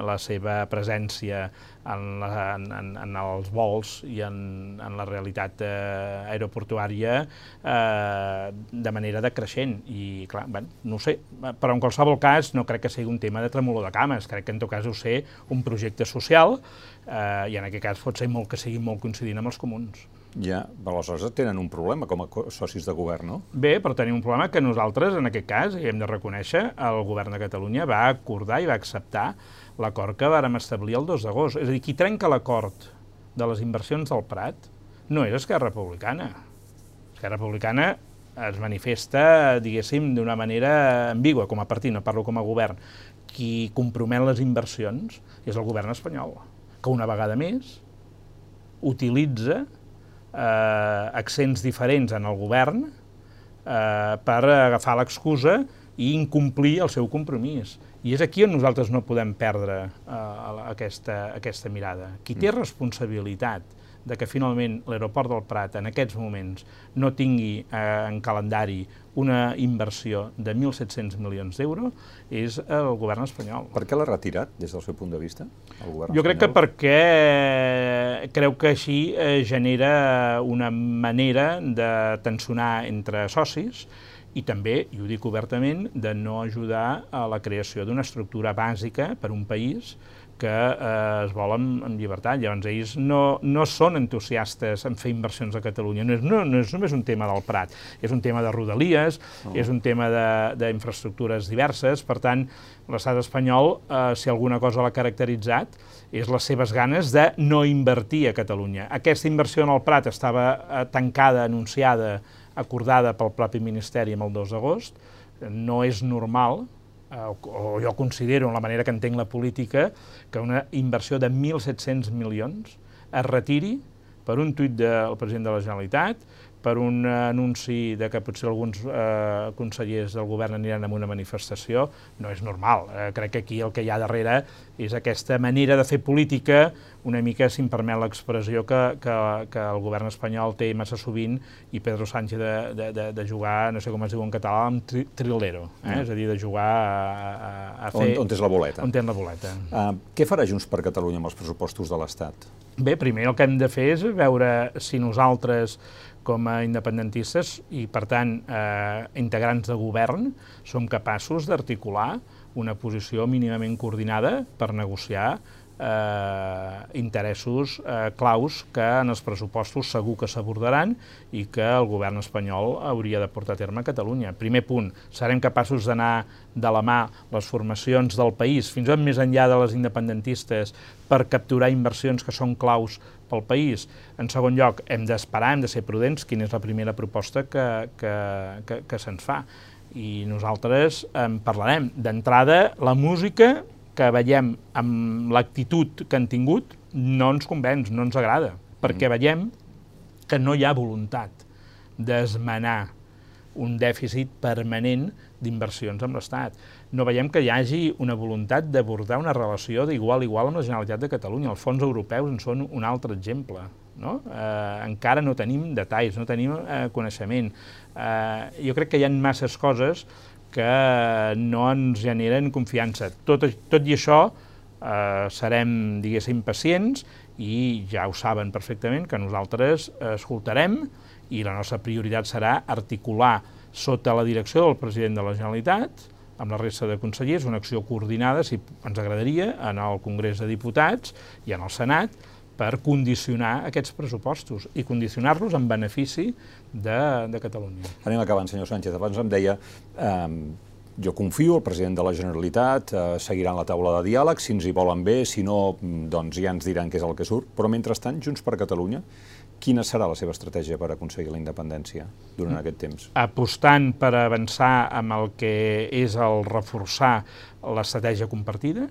la seva presència en, la, en, en els vols i en, en la realitat eh, aeroportuària eh, de manera decreixent. I, clar, bueno, no sé, però en qualsevol cas no crec que sigui un tema de tremolor de cames, crec que en tot cas ho sé un projecte social eh, i en aquest cas pot ser molt que sigui molt coincidint amb els comuns. Ja, aleshores tenen un problema com a socis de govern, no? Bé, però tenim un problema que nosaltres, en aquest cas, i hem de reconèixer, el govern de Catalunya va acordar i va acceptar l'acord que vàrem establir el 2 d'agost. És a dir, qui trenca l'acord de les inversions del Prat no és Esquerra Republicana. Esquerra Republicana es manifesta, diguéssim, d'una manera ambigua, com a partit, no parlo com a govern. Qui compromet les inversions és el govern espanyol, que una vegada més utilitza eh, accents diferents en el govern eh, per agafar l'excusa i incomplir el seu compromís. I és aquí on nosaltres no podem perdre eh, aquesta, aquesta mirada. Qui té mm. responsabilitat de que finalment l'aeroport del Prat en aquests moments no tingui eh, en calendari una inversió de 1.700 milions d'euros és el govern espanyol. Per què l'ha retirat, des del seu punt de vista, el govern Jo espanyol? crec que perquè creu que així eh, genera una manera de tensionar entre socis i també, i ho dic obertament, de no ajudar a la creació d'una estructura bàsica per un país que eh, es volen amb llibertat. Llavors, ells no, no són entusiastes en fer inversions a Catalunya. No és, no, no és només un tema del Prat, és un tema de rodalies, oh. és un tema d'infraestructures diverses. Per tant, l'estat espanyol, eh, si alguna cosa l'ha caracteritzat, és les seves ganes de no invertir a Catalunya. Aquesta inversió en el Prat estava eh, tancada, anunciada, acordada pel propi Ministeri amb el 2 d'agost. No és normal o, o jo considero, en la manera que entenc la política, que una inversió de 1.700 milions es retiri per un tuit del president de la Generalitat, per un anunci de que potser alguns eh, consellers del govern aniran a una manifestació, no és normal. Eh, crec que aquí el que hi ha darrere és aquesta manera de fer política, una mica, si em permet l'expressió, que, que, que el govern espanyol té massa sovint i Pedro Sánchez de, de, de, de jugar, no sé com es diu en català, amb tri trilero, eh? Mm. és a dir, de jugar a, a, a fer... On, on tens la boleta. On tens la boleta. Uh, què farà Junts per Catalunya amb els pressupostos de l'Estat? Bé, primer el que hem de fer és veure si nosaltres com a independentistes i, per tant, eh, integrants de govern, som capaços d'articular una posició mínimament coordinada per negociar eh, interessos eh, claus que en els pressupostos segur que s'abordaran i que el govern espanyol hauria de portar a terme a Catalunya. Primer punt, serem capaços d'anar de la mà les formacions del país, fins i tot més enllà de les independentistes, per capturar inversions que són claus pel país. En segon lloc, hem d'esperar, hem de ser prudents, quina és la primera proposta que, que, que, que se'ns fa. I nosaltres en parlarem. D'entrada, la música que veiem amb l'actitud que han tingut no ens convenç, no ens agrada, perquè mm. veiem que no hi ha voluntat d'esmenar un dèficit permanent d'inversions amb l'Estat. No veiem que hi hagi una voluntat d'abordar una relació d'igual a igual amb la Generalitat de Catalunya. Els fons europeus en són un altre exemple. No? Eh, encara no tenim detalls, no tenim eh, coneixement. Eh, jo crec que hi ha masses coses que no ens generen confiança. Tot, tot i això, eh, serem, diguéssim, pacients i ja ho saben perfectament que nosaltres escoltarem i la nostra prioritat serà articular sota la direcció del president de la Generalitat amb la resta de consellers, una acció coordinada, si ens agradaria, en el Congrés de Diputats i en el Senat, per condicionar aquests pressupostos i condicionar-los en benefici de, de Catalunya. Anem acabant, senyor Sánchez. Abans em deia, eh, jo confio, el president de la Generalitat eh, seguiran la taula de diàleg, si ens hi volen bé, si no, doncs ja ens diran què és el que surt, però mentrestant, Junts per Catalunya, quina serà la seva estratègia per aconseguir la independència durant mm. aquest temps? Apostant per avançar amb el que és el reforçar l'estratègia compartida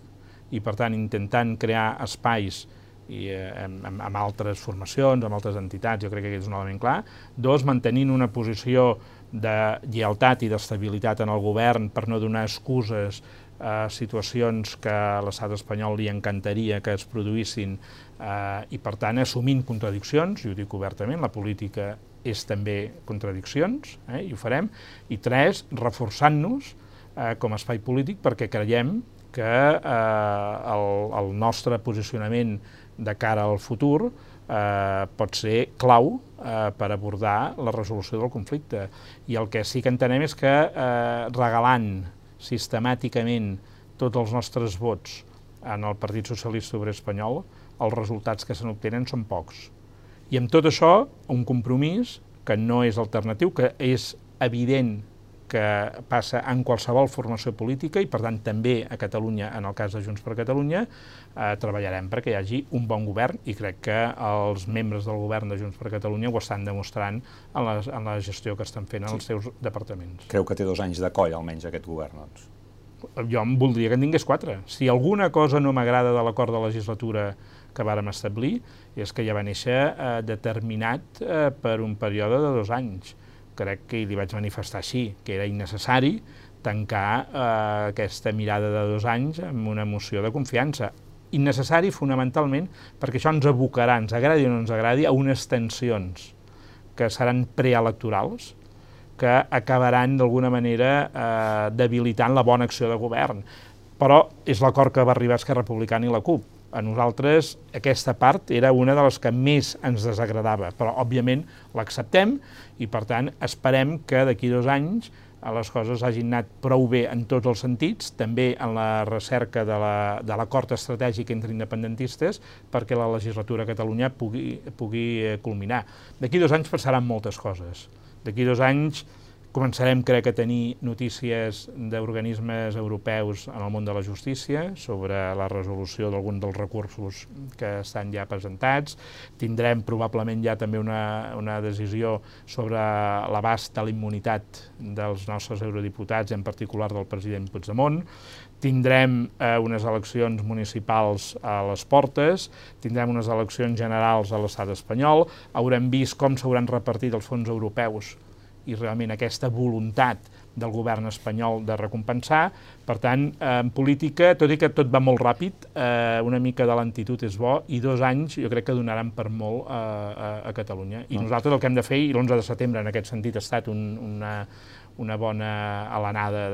i, per tant, intentant crear espais i eh, amb, amb, altres formacions, amb altres entitats, jo crec que és un element clar. Dos, mantenint una posició de lleialtat i d'estabilitat en el govern per no donar excuses a situacions que a l'estat espanyol li encantaria que es produïssin eh, i, per tant, assumint contradiccions, i ho dic obertament, la política és també contradiccions, eh, i ho farem, i tres, reforçant-nos eh, com a espai polític perquè creiem que eh, el, el nostre posicionament de cara al futur eh, pot ser clau eh, per abordar la resolució del conflicte. I el que sí que entenem és que eh, regalant sistemàticament tots els nostres vots en el Partit Socialista Obrer Espanyol, els resultats que se n'obtenen són pocs. I amb tot això, un compromís que no és alternatiu, que és evident que passa en qualsevol formació política i, per tant, també a Catalunya, en el cas de Junts per Catalunya, eh, treballarem perquè hi hagi un bon govern i crec que els membres del govern de Junts per Catalunya ho estan demostrant en la, en la gestió que estan fent en els seus departaments. Creu que té dos anys de coll, almenys, aquest govern, doncs? Jo em voldria que en tingués quatre. Si alguna cosa no m'agrada de l'acord de legislatura que vàrem establir és que ja va néixer eh, determinat eh, per un període de dos anys crec que li vaig manifestar així, que era innecessari tancar eh, aquesta mirada de dos anys amb una moció de confiança. Innecessari fonamentalment perquè això ens abocarà, ens agradi o no ens agradi, a unes tensions que seran preelectorals, que acabaran d'alguna manera eh, debilitant la bona acció de govern. Però és l'acord que va arribar Esquerra Republicana i la CUP a nosaltres aquesta part era una de les que més ens desagradava, però òbviament l'acceptem i per tant esperem que d'aquí dos anys les coses hagin anat prou bé en tots els sentits, també en la recerca de l'acord la, estratègic entre independentistes, perquè la legislatura a Catalunya pugui, pugui eh, culminar. D'aquí dos anys passaran moltes coses. D'aquí dos anys Començarem, crec, a tenir notícies d'organismes europeus en el món de la justícia sobre la resolució d'algun dels recursos que estan ja presentats. Tindrem probablement ja també una, una decisió sobre l'abast de la immunitat dels nostres eurodiputats, en particular del president Puigdemont. Tindrem eh, unes eleccions municipals a les portes, tindrem unes eleccions generals a l'estat espanyol, haurem vist com s'hauran repartit els fons europeus i realment aquesta voluntat del govern espanyol de recompensar. Per tant, en política, tot i que tot va molt ràpid, eh, una mica de lentitud és bo i dos anys jo crec que donaran per molt a, a, a Catalunya. I ah. nosaltres el que hem de fer, i l'11 de setembre en aquest sentit ha estat un, una, una bona alenada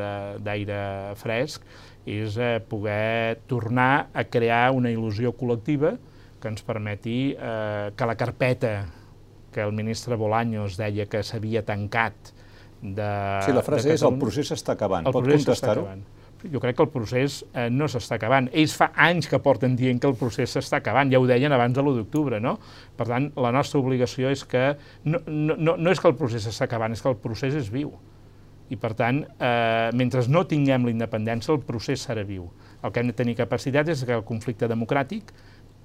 d'aire fresc, és eh, poder tornar a crear una il·lusió col·lectiva que ens permeti eh, que la carpeta que el ministre Bolaños deia que s'havia tancat de Sí, la frase és el procés s'està acabant. El Pot contestar-ho? Jo crec que el procés eh, no s'està acabant. Ells fa anys que porten dient que el procés s'està acabant, ja ho deien abans de l'1 d'octubre, no? Per tant, la nostra obligació és que... No, no, no, no és que el procés s'està acabant, és que el procés és viu. I, per tant, eh, mentre no tinguem la independència, el procés serà viu. El que hem de tenir capacitat és que el conflicte democràtic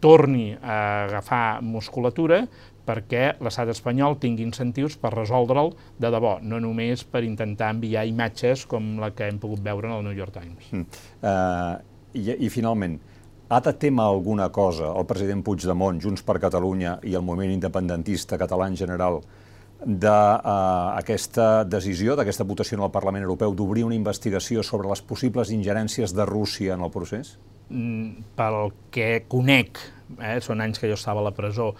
torni a agafar musculatura perquè l'estat espanyol tingui incentius per resoldre'l de debò, no només per intentar enviar imatges com la que hem pogut veure en el New York Times. Mm. Uh, i, I finalment, ha de tema alguna cosa el president Puigdemont, Junts per Catalunya i el moviment independentista català en general d'aquesta uh, decisió, d'aquesta votació en el Parlament Europeu, d'obrir una investigació sobre les possibles ingerències de Rússia en el procés? Mm, pel que conec, eh, són anys que jo estava a la presó,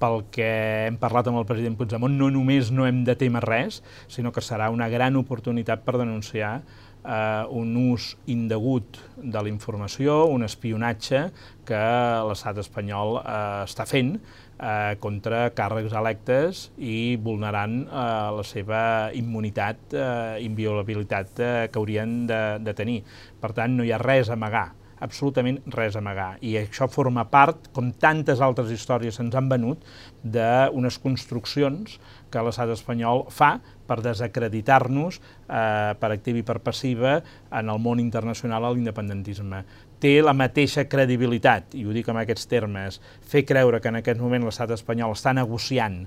pel que hem parlat amb el president Puigdemont, no només no hem de temer res, sinó que serà una gran oportunitat per denunciar eh, un ús indegut de la informació, un espionatge que l'estat espanyol eh, està fent eh, contra càrrecs electes i vulnerant eh, la seva immunitat, eh, inviolabilitat eh, que haurien de, de tenir. Per tant, no hi ha res a amagar absolutament res a amagar. I això forma part, com tantes altres històries ens han venut, d'unes construccions que l'estat espanyol fa per desacreditar-nos eh, per activa i per passiva en el món internacional a l'independentisme. Té la mateixa credibilitat, i ho dic en aquests termes, fer creure que en aquest moment l'estat espanyol està negociant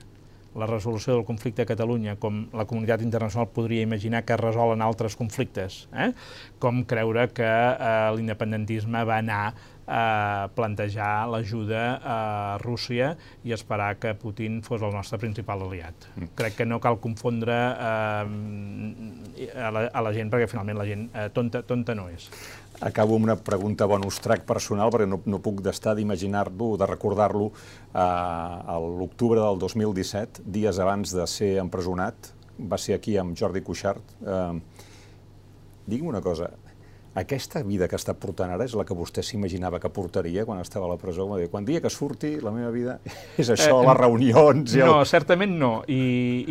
la resolució del conflicte a Catalunya, com la comunitat internacional podria imaginar que resolen altres conflictes, eh? com creure que eh, l'independentisme va anar a plantejar l'ajuda a Rússia i esperar que Putin fos el nostre principal aliat. Mm. Crec que no cal confondre eh, a, la, a la gent, perquè finalment la gent eh, tonta, tonta no és. Acabo amb una pregunta bonus track personal, perquè no, no puc d'estar d'imaginar-lo, de recordar-lo eh, a l'octubre del 2017, dies abans de ser empresonat, va ser aquí amb Jordi Cuixart. Eh, digui'm una cosa, aquesta vida que està portant ara és la que vostè s''imaginava que portaria quan estava a la presó? Dir, quan dia que surti, la meva vida <laughs> és això, eh, les reunions... I el... No, certament no, i,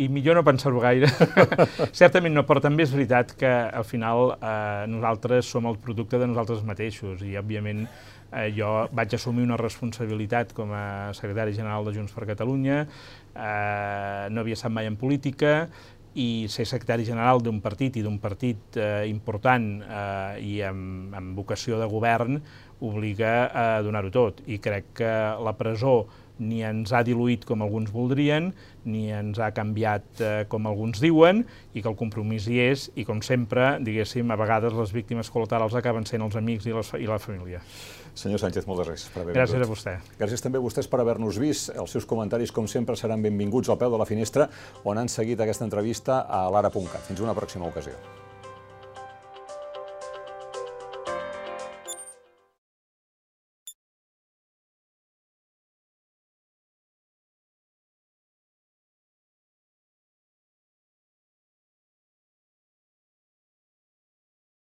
i millor no pensar-ho gaire. <laughs> certament no, però també és veritat que al final eh, nosaltres som el producte de nosaltres mateixos i, òbviament, Eh, jo vaig assumir una responsabilitat com a secretari general de Junts per Catalunya, eh, no havia estat mai en política, i ser secretari general d'un partit i d'un partit eh, important eh, i amb, amb vocació de govern obliga a donar-ho tot. I crec que la presó ni ens ha diluït com alguns voldrien, ni ens ha canviat eh, com alguns diuen, i que el compromís hi és, i com sempre, diguéssim, a vegades les víctimes col·laterals acaben sent els amics i, les, i la família. Senyor Sánchez, moltes gràcies per haver Gràcies vingut. a vostè. Gràcies també a vostès per haver-nos vist. Els seus comentaris, com sempre, seran benvinguts al peu de la finestra on han seguit aquesta entrevista a l'ara.cat. Fins una pròxima ocasió.